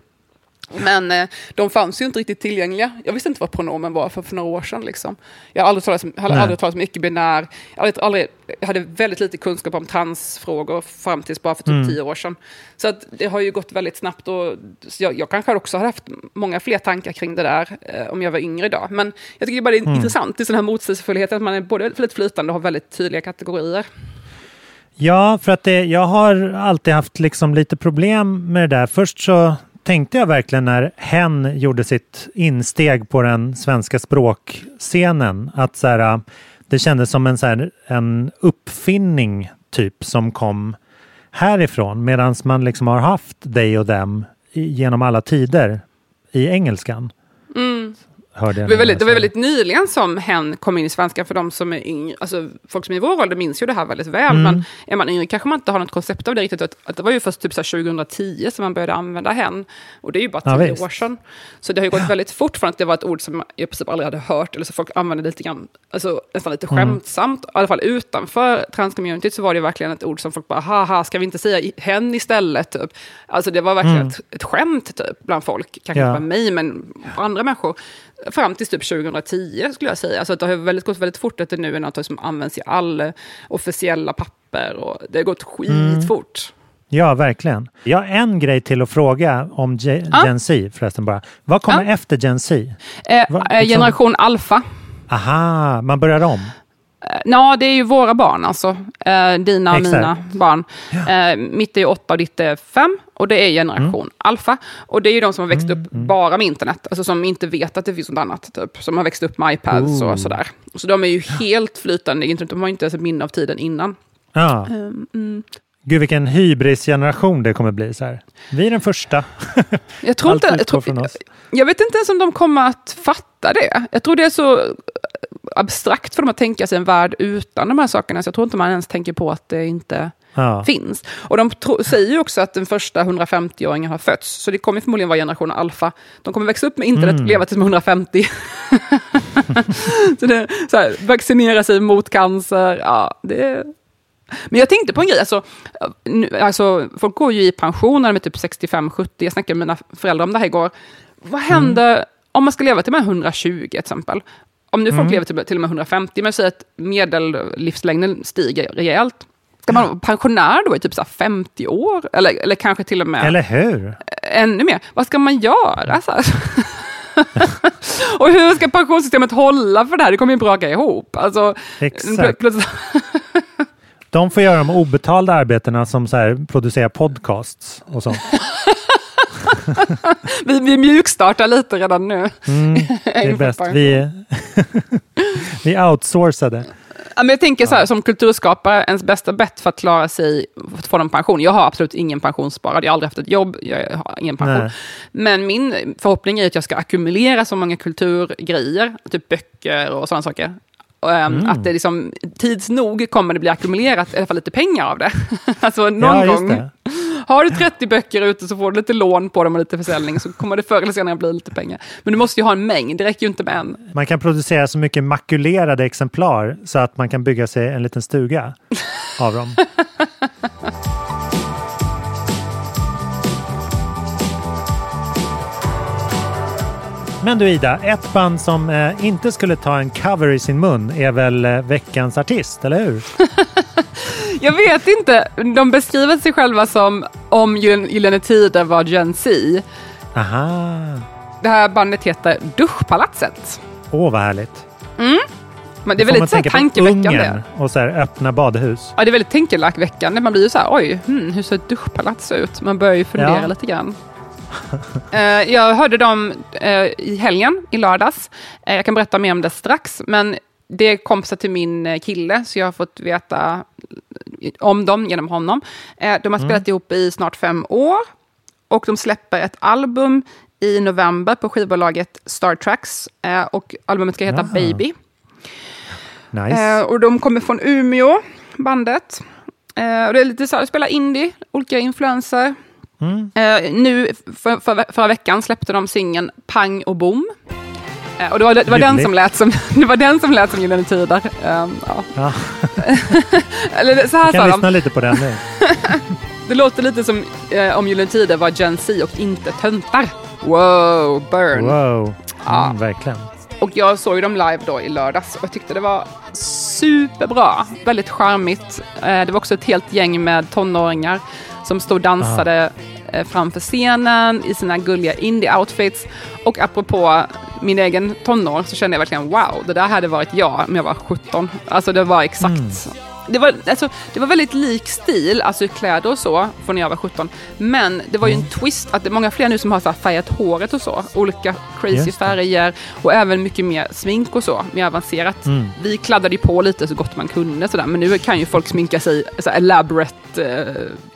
Men eh, de fanns ju inte riktigt tillgängliga. Jag visste inte vad pronomen var för, för några år sedan. Liksom. Jag har aldrig talat om, hade Nej. aldrig talat om icke-binär. Jag, hade aldrig, jag hade väldigt lite kunskap om transfrågor fram tills bara för typ Mm. tio år sedan. Så att det har ju gått väldigt snabbt. Och, jag, jag kanske också hade haft många fler tankar kring det där eh, om jag var yngre idag. Men jag tycker bara det är Mm. intressant, det är sån här motsägelsefullhet, att man är både väldigt flytande och har väldigt tydliga kategorier. Ja, för att det, jag har alltid haft liksom lite problem med det där. Först så tänkte jag verkligen när hen gjorde sitt insteg på den svenska språkscenen att så här, det kändes som en, så här, en uppfinning typ som kom härifrån medan man liksom har haft dig och dem genom alla tider i engelskan. Mm. Hörde Det var, väldigt, det var väldigt nyligen som hen kom in i svenska för de som är yngre. Alltså, folk som är i vår ålder minns ju det här väldigt väl, Mm. men är man yngre kanske man inte har något koncept av det riktigt. Att, att det var ju först typ så här 2010 som man började använda hen, och det är ju bara Ja, tio visst. år sedan. Så det har ju gått väldigt fort från att det var ett ord som jag i princip aldrig hade hört, eller så folk använde lite grann, alltså nästan lite Mm. skämtsamt. I alla fall utanför transcommunityt så var det verkligen ett ord som folk bara, haha, ska vi inte säga hen istället? Typ. Alltså det var verkligen Mm. ett, ett skämt typ, bland folk, kanske Ja. inte bara mig, men andra människor. Fram till typ 2010 skulle jag säga. Alltså att det har väldigt, gått väldigt fort att det nu är något som används i alla officiella papper. Och det har gått skitfort. Ja, verkligen. Jag har en grej till att fråga om Ge- Ja. Gen Z förresten bara. Vad kommer efter Gen Z? Eh, Va- eh, liksom- generation alfa. Aha, man börjar om. Eh, Ja, det är ju våra barn alltså. Eh, dina och Exakt. mina barn. Eh, mitt är åtta och ditt är fem. Och det är generation Mm. alfa. Och det är ju de som har växt upp bara med internet. Alltså som inte vet att det finns något annat. Typ. Som har växt upp med iPads Ooh. och sådär. Så de är ju helt flytande i internet. De har ju inte ens ett minne av tiden innan. Ja. Ehm, mm. Gud vilken hybrisgeneration det kommer bli. Så här. Vi är den första. Jag tror inte... Jag, tror, oss. jag vet inte ens om de kommer att fatta det. Jag tror det är så abstrakt för dem att tänka sig en värld utan de här sakerna. Så jag tror inte man ens tänker på att det inte Ja. finns. Och de säger ju också att den första 150-åringen har fötts. Så det kommer förmodligen vara generationen alfa. De kommer växa upp med internet, Mm. leva tills de är 150. så det, så här, vaccinera sig mot cancer. Ja, det men jag tänkte på en grej, alltså, nu, alltså, folk går ju i pension när de är typ 65-70. Jag snackade med mina föräldrar om det här igår. Vad händer om man ska leva till med 120 till exempel? Om nu folk Mm. lever till, till och med 150, men säger att medellivslängden stiger rejält. Ska man vara pensionär då i typ så här 50 år? Eller, eller kanske till och med Eller hur? ännu mer. Vad ska man göra? Så och hur ska pensionssystemet hålla för det här? Det kommer ju braka ihop. Alltså, Exakt. De får göra de obetalda arbetena som så här, producerar podcasts och sånt. vi, vi mjukstartar lite redan nu. Mm, det är bäst. Vi, vi outsourcade. Ja, men jag tänker så här, som kulturskapare, ens bästa bett för att klara sig, för att få någon pension. Jag har absolut ingen pensionssparad, jag har aldrig haft ett jobb, jag har ingen pension. Nej. Men min förhoppning är att jag ska ackumulera så många kulturgrejer, typ böcker och sådana saker. Ehm, Mm. Att det liksom, tids nog kommer det bli ackumulerat, i alla fall lite pengar av det. alltså någon Ja, gång. det. Har du 30 böcker ute så får du lite lån på dem och lite försäljning, så kommer det förr eller senare bli lite pengar. Men du måste ju ha en mängd, det räcker ju inte med en. Man kan producera så mycket makulerade exemplar så att man kan bygga sig en liten stuga av dem. Men du Ida, ett band som eh, inte skulle ta en cover i sin mun är väl eh, veckans artist, eller hur? Jag vet inte, de beskriver sig själva som om Gyllene Tider var Gen Z. Aha! Det här bandet heter Duschpalatset. Åh, vad härligt. Mm. Men det är väldigt så tankeväckande. Och så här, öppna badhus. Ja, det är väldigt tankeväckande. Man blir ju så här, oj, hmm, hur ser ett duschpalats ut? Man börjar ju fundera Ja. lite grann. Eh, jag hörde dem eh, i helgen, i lördags. Eh, jag kan berätta mer om det strax, men det är kompisar till min kille, så jag har fått veta om dem genom honom. De har Mm. spelat ihop i snart fem år och de släpper ett album i november på skivbolaget Star Tracks och albumet ska heta Jaha. Baby. Nice. Och de kommer från Umeå, bandet. Och det är lite så här, de spelar indie, olika influenser. Mm. Eh, nu, för, för, förra veckan släppte de singeln Pang och Bom. Eh, och det var, det, var den som lät som, det var den som lät som Gyllene Tider. Eh, ja. Ja. Eller så här Vi kan sa lyssna de. lite på den nu. Det låter lite som eh, om Gyllene Tider var Gen Z och inte töntar. Wow, burn. Wow, Ja. mm, verkligen. Och jag såg ju dem live då i lördags och jag tyckte det var superbra. Väldigt charmigt. Eh, Det var också ett helt gäng med tonåringar som stod och dansade eh, Eh, framför scenen i sina gulliga indie-outfits. Och apropå min egen tonår så kände jag verkligen wow, det där hade varit jag om jag var 17. Alltså det var exakt mm det var, alltså, det var väldigt lik stil, alltså i kläder och så, från när jag var 17. Men det var ju en twist, att det är många fler nu som har så här färgat håret och så. Olika crazy färger och även mycket mer smink och så, mer avancerat. Mm. Vi kladdade ju på lite så gott man kunde sådär, men nu kan ju folk sminka sig så här elaborate eh,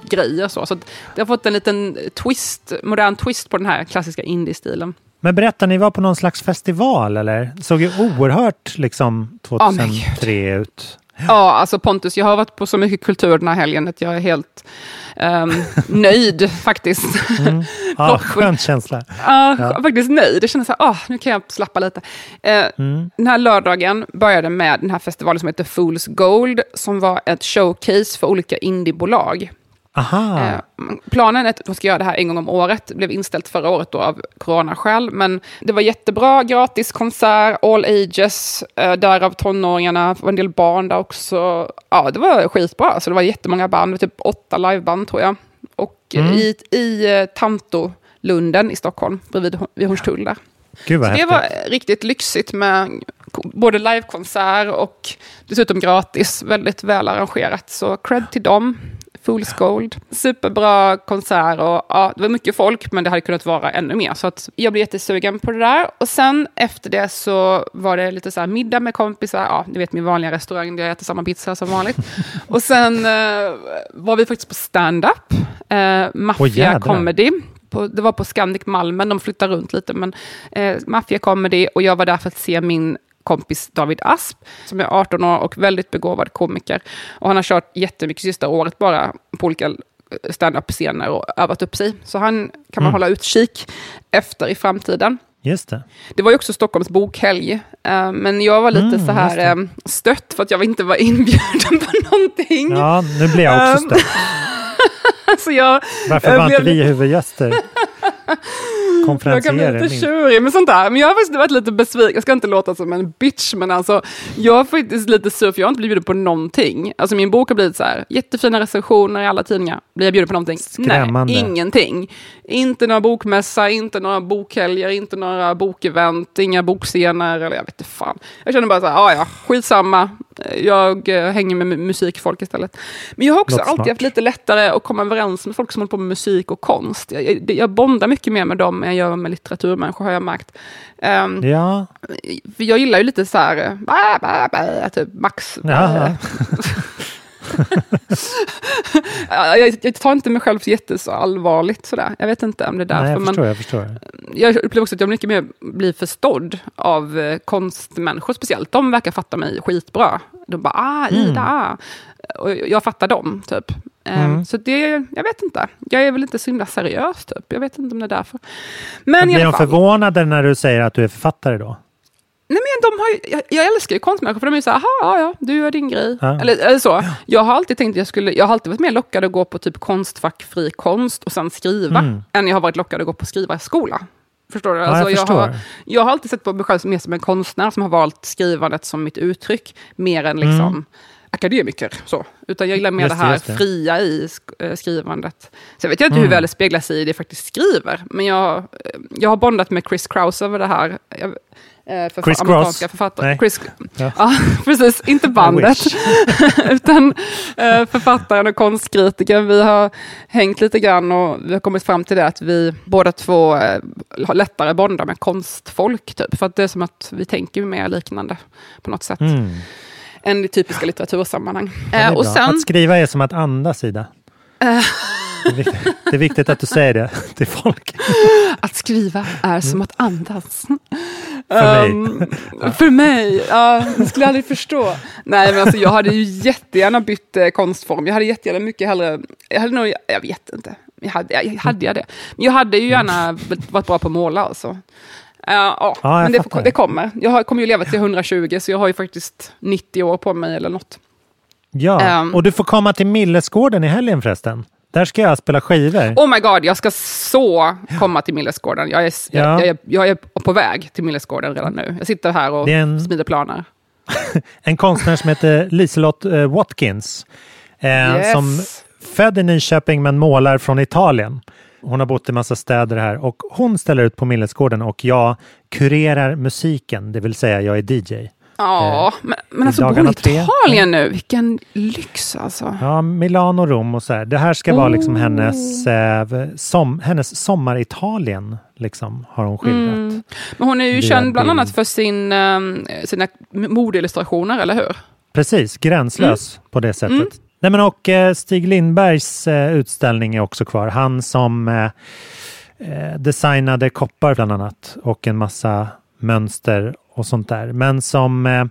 grejer så. Så det har fått en liten twist, modern twist på den här klassiska indie-stilen. Men berätta, ni var på någon slags festival eller? Såg ju oerhört liksom Ja, men 2003 ut. Ja, alltså Pontus, jag har varit på så mycket kultur den här helgen att jag är helt ehm, nöjd faktiskt. Mm. Ja, skön känsla. Ja, Ja. faktiskt nöjd. Det kändes så här, ah, nu kan jag slappa lite. Eh, Mm. Den här lördagen började med den här festivalen som heter Fools Gold, som var ett showcase för olika indiebolag. Eh, planen att de ska göra det här en gång om året. Det blev inställt förra året då av coronaskäl. Men det var jättebra, gratis konsert, all ages, eh, därav tonåringarna, det var en del barn där också. Ja, det var skitbra. Så det var jättemånga band, det var typ åtta liveband tror jag. Och Mm. i, i eh, Tanto-lunden i Stockholm, bredvid vid Hornstull där. Gud det häftigt. var riktigt lyxigt med både livekonsert och dessutom gratis. Väldigt väl arrangerat. Så cred till dem. Fool's Gold. Superbra konsert och ja, det var mycket folk men det hade kunnat vara ännu mer. Så att jag blev jättesugen på det där. Och sen efter det så var det lite så här middag med kompisar. Ja, ni vet min vanliga restaurang där jag äter samma pizza som vanligt. och sen eh, var vi faktiskt på stand-up. Eh, jädrar. Comedy. På, det var på Scandic Malmen, de flyttar runt lite, men eh, Mafia Comedy och jag var där för att se min kompis David Asp, som är 18 år och väldigt begåvad komiker. Och han har kört jättemycket sista året bara på olika stand-up-scener och övat upp sig. Så han kan man Mm. hålla utkik efter i framtiden. Just det. Det var ju också Stockholms bokhelg, eh, men jag var lite Mm, så här eh, stött för att jag inte var inbjuden på någonting. Ja, nu blir jag också Ehm, stött. så jag, Varför jag var inte vi huvudgäster? Jag kan bli lite tjurig med sånt där. Men jag har faktiskt varit lite besviken. Jag ska inte låta som en bitch, men alltså, jag är faktiskt lite sur för jag har inte blivit bjuden på någonting. Alltså min bok har blivit så här, jättefina recensioner i alla tidningar. Blir jag bjuden på någonting? Skrämmande. Nej, ingenting. Inte några bokmässa, inte några bokhelger, inte några bokevent, inga bokscener, eller jag vet inte fan. Jag känner bara så här, "Ah, ja ja, skitsamma. Jag eh, hänger med mu- musikfolk istället. Men jag har också Låter alltid smart. haft lite lättare att komma överens med folk som håller på med musik och konst. Jag, jag, jag bondar mycket mer med dem jag gör med litteraturmänniskor har jag märkt. Ehm, Ja, jag gillar ju lite så här, bä, bä, bä, typ Max. Ja, jag, jag tar inte mig själv så jätte så allvarligt sådär. Jag vet inte om det är därför. Nej, jag men förstår. Jag förstår. jag upplever också att jag mycket mer blir förstådd av eh, konstmänniskor speciellt. De verkar fatta mig skitbra. De bara, ah, Ida, Mm. Och jag fattar dem, typ. Eh, Mm. Så det, jag vet inte. Jag är väl inte så himla seriös, typ. Jag vet inte om det är därför. Men Blir de förvånade när du säger att du är författare då? Nej, men de har jag, jag älskar ju konstmänniskor, för de är ju så här, "Aha, ja, ja, du gör din grej. Ja. Eller, eller så. Jag har alltid tänkt jag skulle, jag har alltid varit mer lockad att gå på typ konstfackfri konst och sen skriva, Mm. än jag har varit lockad att gå på skrivarskola. Förstår du? Ja, jag Alltså, förstår. har, jag har alltid sett på mig själv mer som en konstnär som har valt skrivandet som mitt uttryck, mer än liksom Mm. Akademiker. Så. Utan jag gillar mer det det, här det. fria i eh, skrivandet. Sen vet jag inte Mm. hur väl det speglar sig i det jag faktiskt skriver, men jag, eh, jag har bondat med Chris Krause över det här. Jag, eh, för Chris amerikanska Cross? författare. Nej. Chris, Ja. ja. precis. Inte bandet, utan författaren och konstkritikern. Vi har hängt lite grann och vi har kommit fram till det att vi båda två har lättare att bonda med konstfolk. Typ, för att det är som att vi tänker mer liknande på något sätt. Mm. Än i typiska litteratursammanhang. Ja, Eh, och sen, Att skriva är som att andas, Ida. eh, Det är, viktigt, det är viktigt att du säger det till folk. att skriva är som att andas. För mig. Ehm, för mig, ja, det skulle jag aldrig förstå. Nej, men alltså, jag hade ju jättegärna bytt eh, konstform. Jag hade jättegärna mycket hellre, jag hade nog, jag vet inte, jag hade, jag, hade jag det? Men jag hade ju gärna varit bra på att måla alltså. Ja, Ja, men det, det kommer. Jag har, kommer ju leva till 120, så jag har ju faktiskt 90 år på mig eller något. Ja, Ehm. och du får komma till Millesgården i helgen förresten. Där ska jag spela skivor. Oh my god, jag ska så komma till Millesgården. Jag är, Ja. jag, jag, är, jag är på väg till Millesgården redan nu. Jag sitter här och en- smider planer. En konstnär som heter Liselott eh, Watkins. Eh, Yes. Som född i Nyköping men målar från Italien. Hon har bott i massa städer här och hon ställer ut på Millesgården och jag kurerar musiken, det vill säga jag är DJ. Ja, men, men i alltså bor i. Italien nu? Vilken lyx alltså. Ja, Milano, Rom och så här. Det här ska vara liksom Oh. hennes, eh, som, hennes sommar-Italien, liksom, har hon skildrat. Mm. Men hon är ju känd bland annat för sin, um, sina modeillustrationer, eller hur? Precis, gränslös på det sättet. Mm. Nej, men och eh, Stig Lindbergs eh, utställning är också kvar. Han som eh, designade koppar bland annat och en massa mönster och sånt där. Men som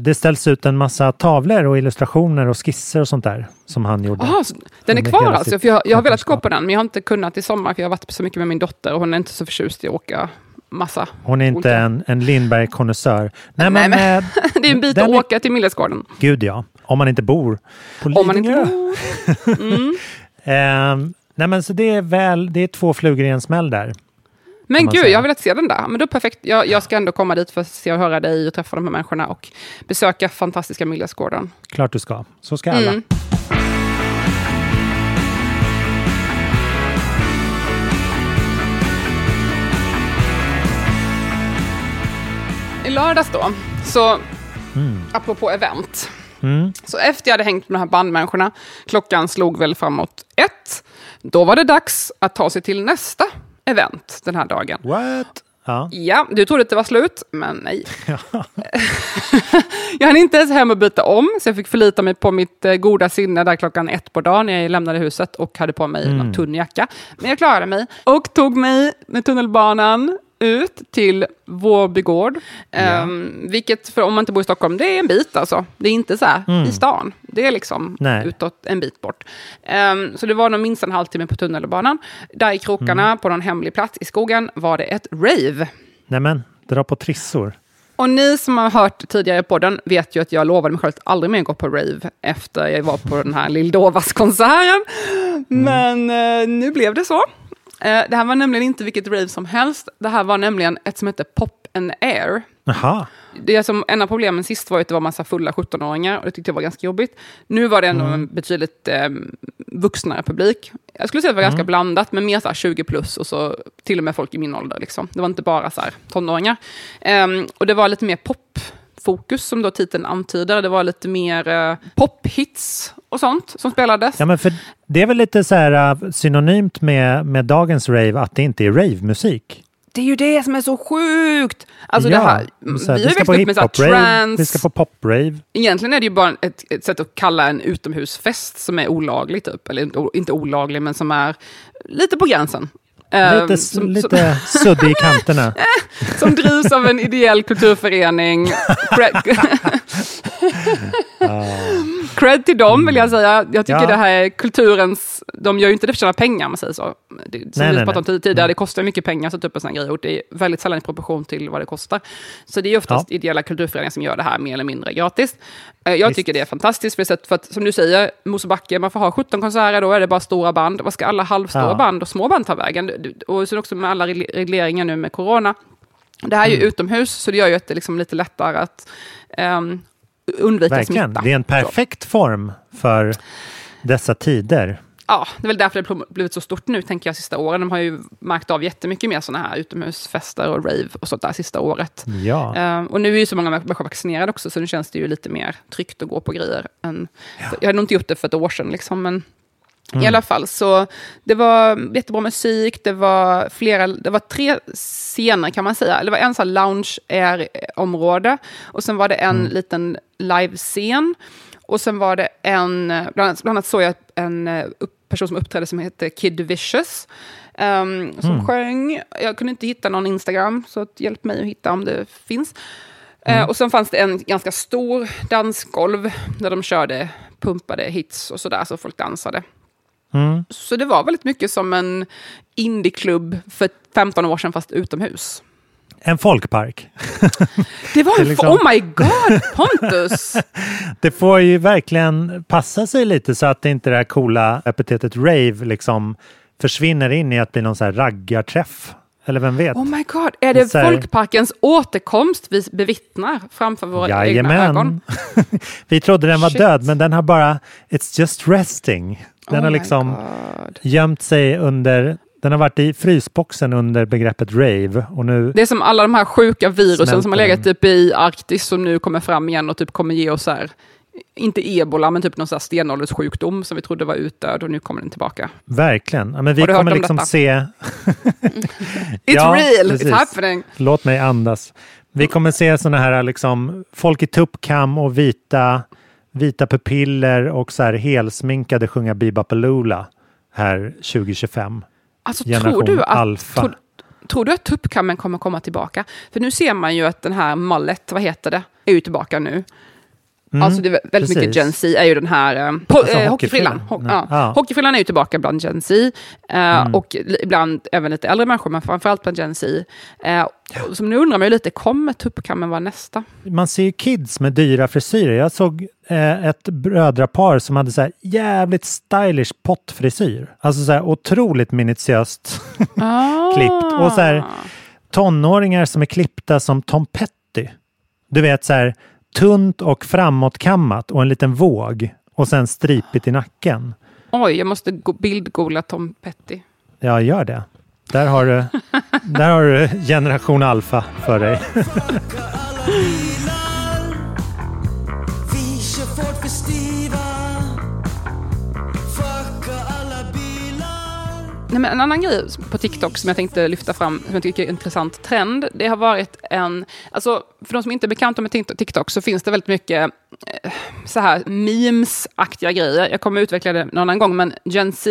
det ställs ut en massa tavlor och illustrationer och skisser och sånt där som han gjorde. Aha, den är kvar alltså? För jag, jag har velat gå på den, men jag har inte kunnat i sommar, för jag har varit så mycket med min dotter och hon är inte så förtjust i att åka massa. Hon är inte olika- en, en Lindberg-konnässör. Nej, Nej, men, men- Det är en bit att är- åka till Millesgården. Gud ja, om man inte bor på Om man inte Lidingö. bor. Mm. Ehm, nej men så det är väl, det är två flugor i en smäll där. Men gud, säga. jag har velat se den där. Men då perfekt. Jag, jag ska ändå komma dit för att se och höra dig och träffa de här människorna och besöka fantastiska Millesgården. Klart du ska. Så ska alla. Mm. lördags då, så Mm. apropå event. Mm. Så efter jag hade hängt med de här bandmänniskorna, klockan slog väl framåt ett, då var det dags att ta sig till nästa event den här dagen. What? Ja. Ja, du trodde att det var slut, men nej. jag hann inte ens hem och byta om, så jag fick förlita mig på mitt eh, goda sinne där klockan ett på dagen när jag lämnade huset och hade på mig Mm. någon tunn jacka. Men jag klarade mig och tog mig med tunnelbanan ut till Vårby gård. Ehm, vilket, för om man inte bor i Stockholm, det är en bit alltså. Det är inte så här Mm. i stan. Det är liksom Nej. utåt en bit bort. Ehm, så det var nog minst en halvtimme på tunnelbanan. Där i krokarna, Mm. på någon hemlig plats i skogen, var det ett rave. Nej men, dra på trissor. Och ni som har hört tidigare på den vet ju att jag lovade mig själv att aldrig mer gå på rave efter jag var på den här Lill-Dovas-konserten. Men eh, nu blev det så. Eh, det här var nämligen inte vilket rave som helst. Det här var nämligen ett som heter Pop and Air. Jaha. Det som, en av problemen sist var att det var massa fulla 17-åringar och det tyckte jag var ganska jobbigt. Nu var det ändå Mm. en betydligt eh, vuxnare publik. Jag skulle säga att det var ganska Mm. blandat, men mer så här 20 plus och så till och med folk i min ålder. Liksom. Det var inte bara så här tonåringar. Ehm, och det var lite mer popfokus som då titeln antyder. Det var lite mer eh, pophits och sånt som spelades. Ja, men för det är väl lite så här uh, synonymt med, med dagens rave att det inte är ravemusik. Det är ju det som är så sjukt! Alltså det här, här, vi har ju växt upp med så trance. vi ska på pop-rave. Egentligen är det ju bara ett, ett sätt att kalla en utomhusfest som är olaglig, typ. Eller inte- inte olaglig, men som är lite på gränsen. Ehm, Lite, som, lite suddig i kanterna. som, som drivs av en ideell kulturförening. Cred, cred till dem, vill jag säga. Jag tycker Ja. det här är kulturens... De gör ju inte det för att tjäna pengar, om man säger så. Det, som Nej, vi nej, pratade om tidigare, det kostar mycket pengar att sätta upp en sån här grej. Och det är väldigt sällan i proportion till vad det kostar. Så det är oftast ideella kulturföreningar som gör det här mer eller mindre gratis. Eh, Jag Visst. tycker det är fantastiskt, för, sätt, för att som du säger, Mosebacke, man får ha 17 konserter, då är det bara stora band. Vad ska alla halvstora Ja. band och små band ta vägen? Och sen också med alla regle- regleringar nu med corona. Det här är ju Mm. utomhus, så det gör ju att det är liksom lite lättare att um, undvika Verkligen. smitta. Det är en Så. perfekt form för dessa tider. Ja, det är väl därför det har blivit så stort nu, tänker jag, sista åren. De har ju märkt av jättemycket mer sådana här utomhusfester och rave och sånt där sista året. Ja. Ehm, och nu är ju så många människor vaccinerade också, så nu känns det ju lite mer tryggt att gå på grejer. Än, Jag hade nog inte gjort det för ett år sedan, liksom, men i Mm. alla fall. Så det var jättebra musik, det var, flera, det var tre scener kan man säga. Det var en sån här lounge air-område, och sen var det en Mm. liten livescen. Och sen var det en, bland annat, bland annat såg jag en eh, upp- person som uppträdde som heter Kid Vicious. ehm, som Mm. sjöng, jag kunde inte hitta någon Instagram, så att hjälp mig att hitta om det finns. Mm. Eh, och sen fanns det en ganska stor dansgolv där de körde pumpade hits och sådär, så folk dansade. Mm. Så det var väldigt mycket som en indieklubb för 15 år sedan, fast utomhus. En folkpark. Det var en... liksom- Oh my god, Pontus! Det får ju verkligen passa sig lite så att det inte det här coola epitetet rave liksom försvinner in i att bli någon så här raggarträff. Eller vem vet? Oh my god, är Det här- folkparkens återkomst vi bevittnar framför våra egna ögon? Vi trodde den var Shit. död, men den har bara It's just resting. Den Oh har liksom God. gömt sig under Den har varit i frysboxen under begreppet rave och nu Det är som alla de här sjuka virusen som har Smälter legat typ i Arktis som nu kommer fram igen och typ kommer ge oss här, inte ebola, men typ någon så här stenålderssjukdom som vi trodde var utdöd och nu kommer den tillbaka. verkligen, ja, men vi Har du hört kommer om liksom detta? se It's real, precis. it's happening. Låt mig andas. Vi kommer se sådana här liksom folk i tuppkam och vita, vita pupiller och så här helsminkade sjunga Bebopaloola här 2025. Alltså, Generation tror du att, alfa. Tror, tror du att tuppkammen kommer komma tillbaka? För nu ser man ju att den här mallet, vad heter det, är ju tillbaka nu. Mm, alltså det är väldigt mycket precis. Gen Z är ju den här eh, po- Alltså eh, hockeyfrillan. Ho- ja. Ja. Hockeyfrillan är ju tillbaka bland Gen Z. eh, Mm. Och ibland även lite äldre människor, men framförallt bland Gen Z. Eh, Så nu undrar man ju lite, kommer tuppkammen vara nästa? Man ser ju kids med dyra frisyrer. Jag såg eh, ett brödrapar som hade så här jävligt stylish pottfrisyr. Alltså så här otroligt minutiöst klippt. Och så här tonåringar som är klippta som Tom Petty. Du vet så här tunt och framåtkammat och en liten våg och sen stripigt i nacken. Oj, jag måste go- bildgoogla Tom Petty. Ja, gör det. Där har du, där har du generation alfa för dig. Nej, men en annan grej på TikTok som jag tänkte lyfta fram, som jag tycker är en intressant trend, det har varit en... Alltså, för de som inte är bekanta med TikTok så finns det väldigt mycket eh, så här memes-aktiga grejer. Jag kommer utveckla det någon annan gång, men Gen Z,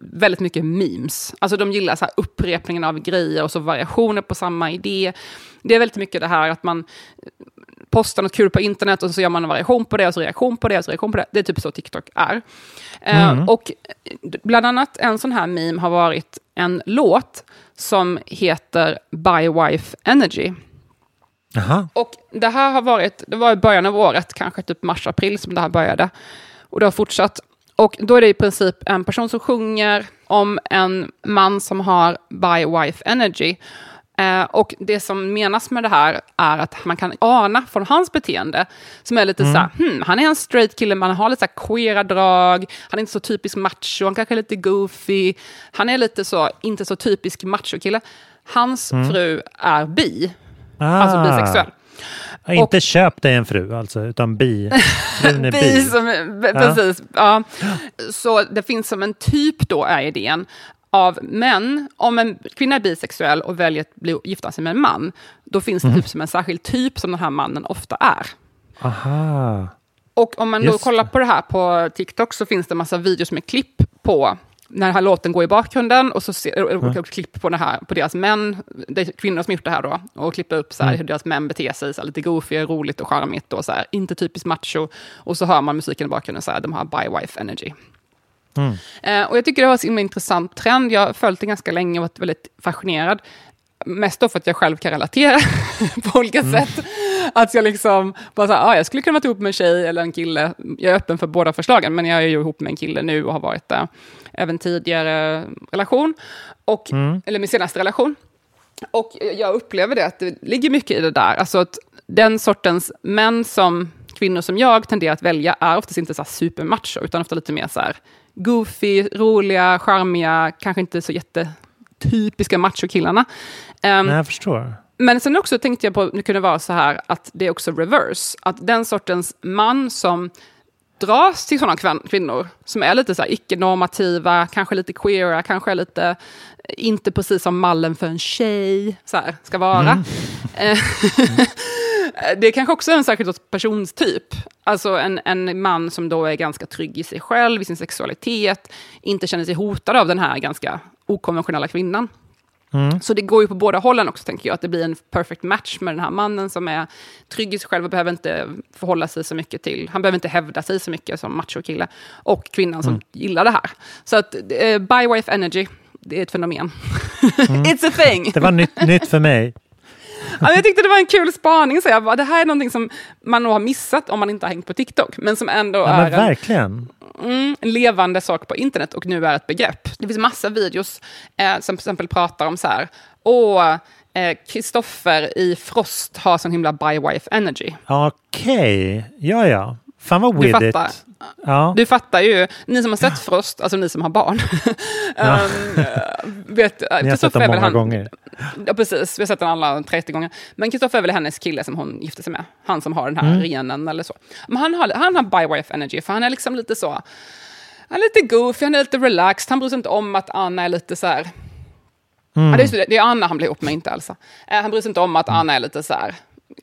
väldigt mycket memes. Alltså de gillar så här upprepningen av grejer och så variationer på samma idé. Det är väldigt mycket det här att man postar något kul på internet och så gör man en variation på det och så reaktion på det och så reaktion på det. Det är typ så TikTok är. Eh, Mm. och bland annat en sån här meme har varit en låt som heter By Wife Energy. Jaha. Och det här har varit, det var i början av året, kanske typ mars-april som det här började. Och det har fortsatt. Och då är det i princip en person som sjunger om en man som har by wife energy. Eh, och det som menas med det här är att man kan ana från hans beteende, som är lite Mm. så här, hmm, han är en straight kille, men han har lite så queera drag, han är inte så typisk macho, han kanske är lite goofy, han är lite så, inte så typisk macho-kille. Hans Mm. fru är bi, Ah. alltså bisexuell. Ja, inte köp dig en fru alltså, utan bi. Frun är bi. Bi som, Ja. precis. Ja. Så det finns som en typ då, är idén, av män. Om en kvinna är bisexuell och väljer att bli, gifta sig med en man, då finns det Mhm. typ som en särskild typ som den här mannen ofta är. Aha. Och om man då Just kollar på det här på TikTok så finns det en massa videos med klipp på när den här låten går i bakgrunden och så ser, och, och, Mm. och klipp på, det här, på deras män, det är kvinnor som gjort det här då, och klipper upp så här, Mm. hur deras män beter sig, så här, lite goofy, roligt och charmigt och så här, inte typiskt macho. Och så hör man musiken i bakgrunden, så här, de har by wife energy. Mm. Eh, och jag tycker det var en himla intressant trend. Jag har följt den ganska länge och varit väldigt fascinerad. Mest då för att jag själv kan relatera på olika Mm. sätt. Att jag liksom bara så här, ah, jag skulle kunna vara ihop med en tjej eller en kille. Jag är öppen för båda förslagen, men jag är ju ihop med en kille nu och har varit det även tidigare relation. Och, Mm. Eller min senaste relation. Och jag upplever det att det ligger mycket i det där. Alltså att den sortens män som kvinnor som jag tenderar att välja är oftast inte så supermacho, utan ofta lite mer så här goofy, roliga, charmiga, kanske inte så jättetypiska machokillarna. Um, Nej, jag förstår. men sen också tänkte jag på, det kunde vara så här, att det är också reverse. Att den sortens man som dras till sådana kvin- kvinnor, som är lite så här icke-normativa, kanske lite queera, kanske lite inte precis som mallen för en tjej så här, ska vara. Eh, det är kanske också är en särskild sorts personstyp. Alltså en, en man som då är ganska trygg i sig själv, i sin sexualitet, inte känner sig hotad av den här ganska okonventionella kvinnan. Mm. Så det går ju på båda hållen också, tänker jag. Att det blir en perfect match med den här mannen som är trygg i sig själv och behöver inte förhålla sig så mycket till... Han behöver inte hävda sig så mycket som machokille. Och kvinnan som Mm. gillar det här. Så att eh, by wife energy, det är ett fenomen. Mm. It's a thing! Det var nytt, nytt för mig. Ja, jag tyckte det var en kul spaning, så jag bara, det här är någonting som man nog har missat om man inte har hängt på TikTok, men som ändå Ja, är men en, verkligen. mm, en levande sak på internet och nu är ett begrepp. Det finns massa videos eh, som till exempel pratar om så här, åh, eh, Kristoffer i Frost har sån himla by wife energy. Okej, ja ja. Fan vad Du with fattar. it. Ja. Du fattar ju, ni som har sett Frost, alltså ni som har barn, Ja. um, eh, vet, Ni har sett väl många han- gånger. Ja, precis. Vi har sett den alla 30 gånger. Men Kristoffer är väl hennes kille som hon gifte sig med. Han som har den här Mm. renen eller så. Men han har, han har by wife energy, för han är liksom lite så... Han är lite goofy, han är lite relaxed, han bryr sig inte om att Anna är lite så här... Mm. Ja, det, är, det är Anna han blir ihop med, inte Elsa. Eh, han bryr sig inte om att Anna är lite så här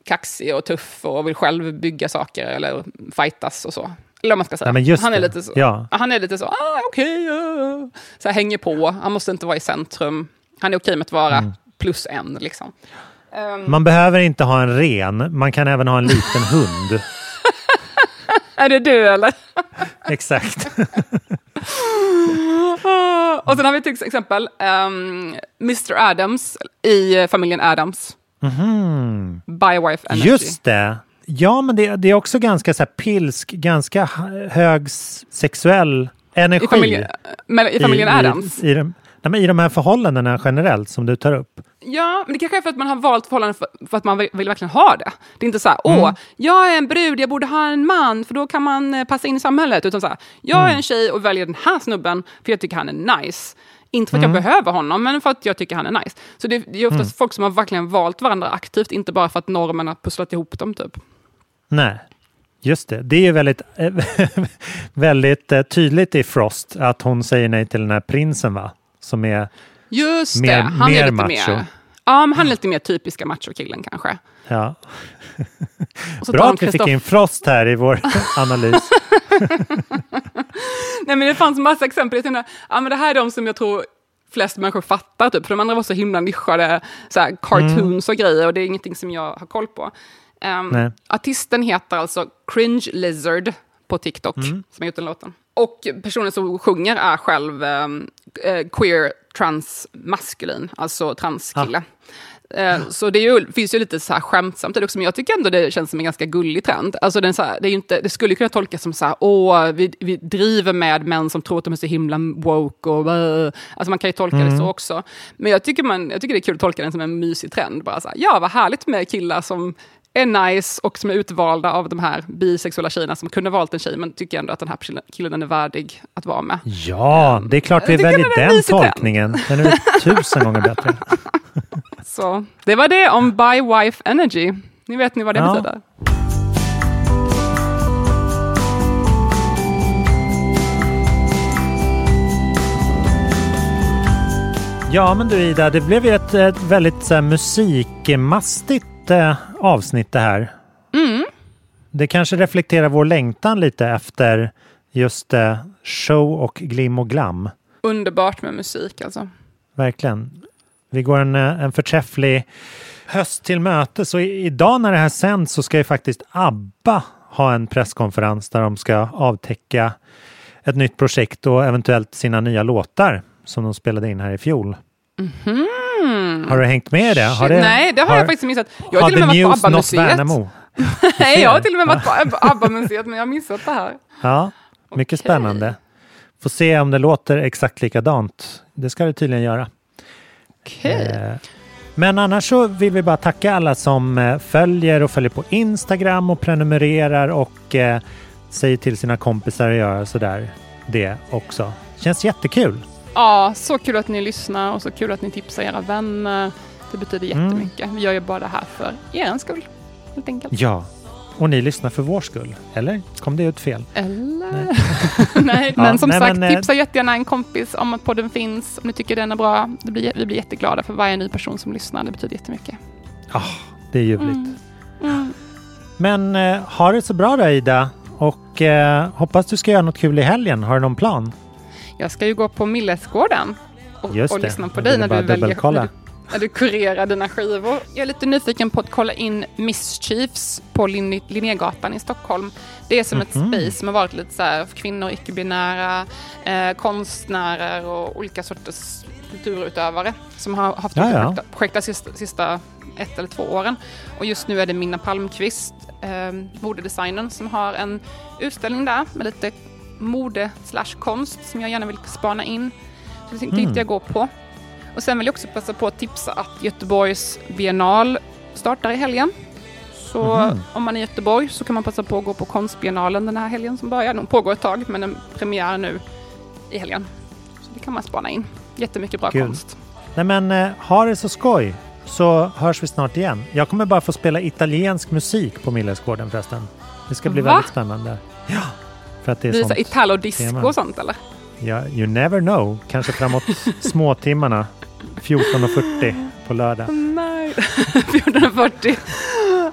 kaxig och tuff och vill själv bygga saker eller fightas och så. Eller man ska säga. Nej, han, är det. lite så, Ja. han är lite så, ah, okej, så här, hänger på, han måste inte vara i centrum. Han är okej med att vara Mm. plus en. Liksom. Ehm, Man behöver inte ha en ren, man kan även ha en liten hund. Är det du eller? Exakt. och sen har vi till exempel um, Mr Adams i familjen Adams. Mhm. By wife energy. Just det. Ja, men det, det är också ganska så pilsk, ganska hög sexuell energi. I familjen, men i familjen Adams. I, i, de, nej, I de här förhållandena generellt som du tar upp. Ja, men det kanske är för att man har valt förhållanden för, för att man vill, vill verkligen ha det. Det är inte så här, Mm. åh, jag är en brud, jag borde ha en man, för då kan man eh, passa in i samhället. Utan så här, jag är Mm. en tjej och väljer den här snubben, för jag tycker han är nice. Inte för att Mm. jag behöver honom, men för att jag tycker han är nice. Så det, det är oftast Mm. folk som har verkligen valt varandra aktivt, inte bara för att normen har pusslat ihop dem. Typ. Nej, just det. Det är ju väldigt, väldigt eh, tydligt i Frost att hon säger nej till den här prinsen va? Som är Just Mer- det, han mer är lite macho. mer... Ja, men han är lite mer typiska machokillen kanske. Ja. Bra att vi fick in Frost här i vår analys. Nej, men det fanns massa exempel. Jag tänkte, ja, men det här är de som jag tror flest människor fattar, typ. för de andra var så himla nischade så här, cartoons och grejer, och det är ingenting som jag har koll på. Nej. artisten heter alltså Cringe Lizard på TikTok, Mm. som har gjort den låten. Och personen som sjunger är själv ehm, eh, queer transmaskulin, alltså transkille. Eh, Så det ju, finns ju lite så här skämtsamt det också, men jag tycker ändå det känns som en ganska gullig trend. Alltså den så här, det, är inte, det skulle kunna tolkas som så här, åh, vi, vi driver med män som tror att de är så himla woke och uh. Alltså man kan ju tolka det Mm. så också. Men jag tycker, man, jag tycker det är kul att tolka den som en mysig trend. Bara så här, ja, vad härligt med killar som är nice och som är utvalda av de här bisexuella tjejerna som kunde valt en tjej, men tycker ändå att den här killen är värdig att vara med. Ja, det är klart vi väljer den trend. tolkningen. Den är tusen gånger bättre. Så det var det om By Wife Energy. Ni vet ni vad det Ja. betyder. Ja, men du Ida, det blev ju ett, ett väldigt så här, musikmastigt eh, avsnitt det här. Mm. Det kanske reflekterar vår längtan lite efter just eh, show och glim och glam. Underbart med musik alltså. Verkligen. Vi går en, eh, en förträfflig höst till möte. Så i, idag när det här sänds så ska ju faktiskt ABBA ha en presskonferens där de ska avtäcka ett nytt projekt och eventuellt sina nya låtar som de spelade in här i fjol. Mhm. Har du hängt med i det? Har det Nej, det har, jag faktiskt missat. Jag har har till och med varit på ABBA-museet. Nej, jag har till och med varit på ABBA-museet, men jag har missat det här. Ja, mycket spännande. Får se om det låter exakt likadant. Det ska det tydligen göra. Eh, Men annars så vill vi bara tacka alla som eh, följer och följer på Instagram och prenumererar och eh, säger till sina kompisar att göra sådär det också. Känns jättekul. Ja, så kul att ni lyssnar och så kul att ni tipsar era vänner. Det betyder Mm. jättemycket. Vi gör ju bara det här för er skull, helt enkelt. Ja, och ni lyssnar för vår skull. Eller kom det ut fel? Eller? Nej, Ja, men som nej, sagt, men, eh, tipsa jättegärna en kompis om att podden finns. Om ni tycker den är bra. Blir, vi blir jätteglada för varje ny person som lyssnar. Det betyder jättemycket. Ja, det är ljuvligt. Mm. Mm. Men eh, ha det så bra då Ida och eh, hoppas du ska göra något kul i helgen. Har du någon plan? Jag ska ju gå på Millesgården och, Just och det. lyssna på dig när du, väljer, när, du, när du kurerar dina skivor. Jag är lite nyfiken på att kolla in Mischiefs på Lin- Linnégatan i Stockholm. Det är som ett Mhm. space som har varit lite så här för kvinnor, icke-binära, eh, konstnärer och olika sorters kulturutövare som har haft Ja, ja. projekt de sista, sista ett eller två åren. Och just nu är det Minna Palmqvist, eh, modedesignern, som har en utställning där med lite mode slash konst som jag gärna vill spana in. Så det tänkte Mm. jag gå på. Och sen vill jag också passa på att tipsa att Göteborgs biennal startar i helgen. Så Mhm. om man är i Göteborg så kan man passa på att gå på konstbiennalen den här helgen som börjar. Den pågår ett tag, men den premiär nu i helgen. Så det kan man spana in. Jättemycket bra Kul. konst. Nej men eh, ha det så skoj så hörs vi snart igen. Jag kommer bara få spela italiensk musik på Millesgården förresten. Det ska bli Va? väldigt spännande. Ja, för att det är Visa sånt italo-disco tema. och sånt eller? Ja, you never know. Kanske framåt småtimmarna 14.40 på lördag. Nej, 1440.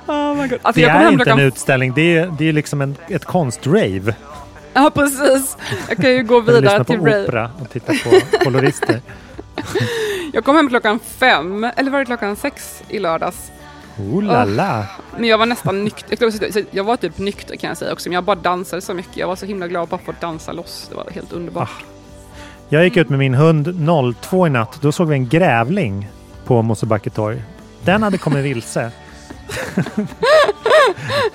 Oh my God. Alltså, det är inte en klockan... utställning, det är, det är liksom en, ett konstrave. Ja, precis. Jag kan ju gå vidare lyssna på till rave. opera och titta på kolorister. Jag kom hem klockan fem, eller var det klockan sex i lördags? Oh la la. Men jag var nästan nykter. Jag- var typ nykter kan jag säga också, men jag bara dansade så mycket. Jag var så himla glad att bara få dansa loss. Det var helt underbart. Jag gick ut med min hund 02 i natt. Då såg vi en grävling på Mosebacke torg. Den hade kommit vilse.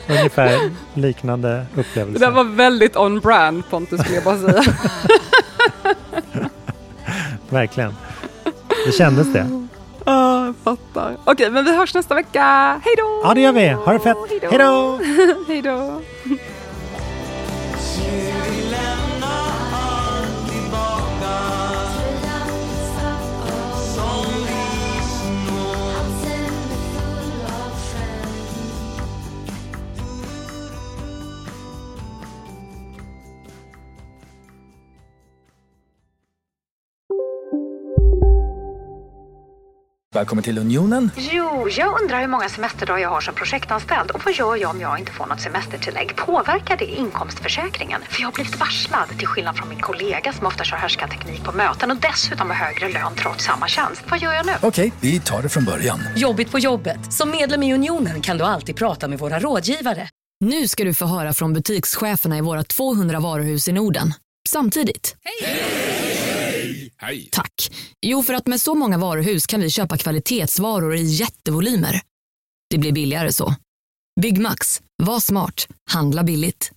Ungefär liknande Det upplevelse. där var väldigt on brand Pontus skulle jag bara säga. Verkligen. Det kändes det. Jag fattar. Okej, men vi hörs nästa vecka. Hej då! Ja, det gör vi. Ha det fett. Hej då! Hej då! Välkommen till Unionen. Jo, jag undrar hur många semesterdagar jag har som projektanställd och vad gör jag om jag inte får något semestertillägg? Påverkar det inkomstförsäkringen? För jag har blivit varslad, till skillnad från min kollega som ofta kör härskarteknik på möten och dessutom har högre lön trots samma tjänst. Vad gör jag nu? Okej, vi tar det från början. Jobbigt på jobbet. Som medlem i Unionen kan du alltid prata med våra rådgivare. Nu ska du få höra från butikscheferna i våra 200 varuhus i Norden. Samtidigt. Hej! Tack. Jo, för att med så många varuhus kan vi köpa kvalitetsvaror i jättevolymer. Det blir billigare så. Byggmax. Var smart. Handla billigt.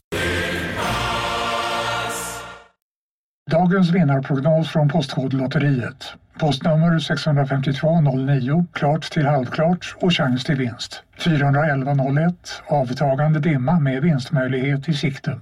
Dagens vinnarprognos från Postkodlotteriet. Postnummer 65209, klart till halvklart och chans till vinst. 41101, avtagande dimma med vinstmöjlighet i sikte.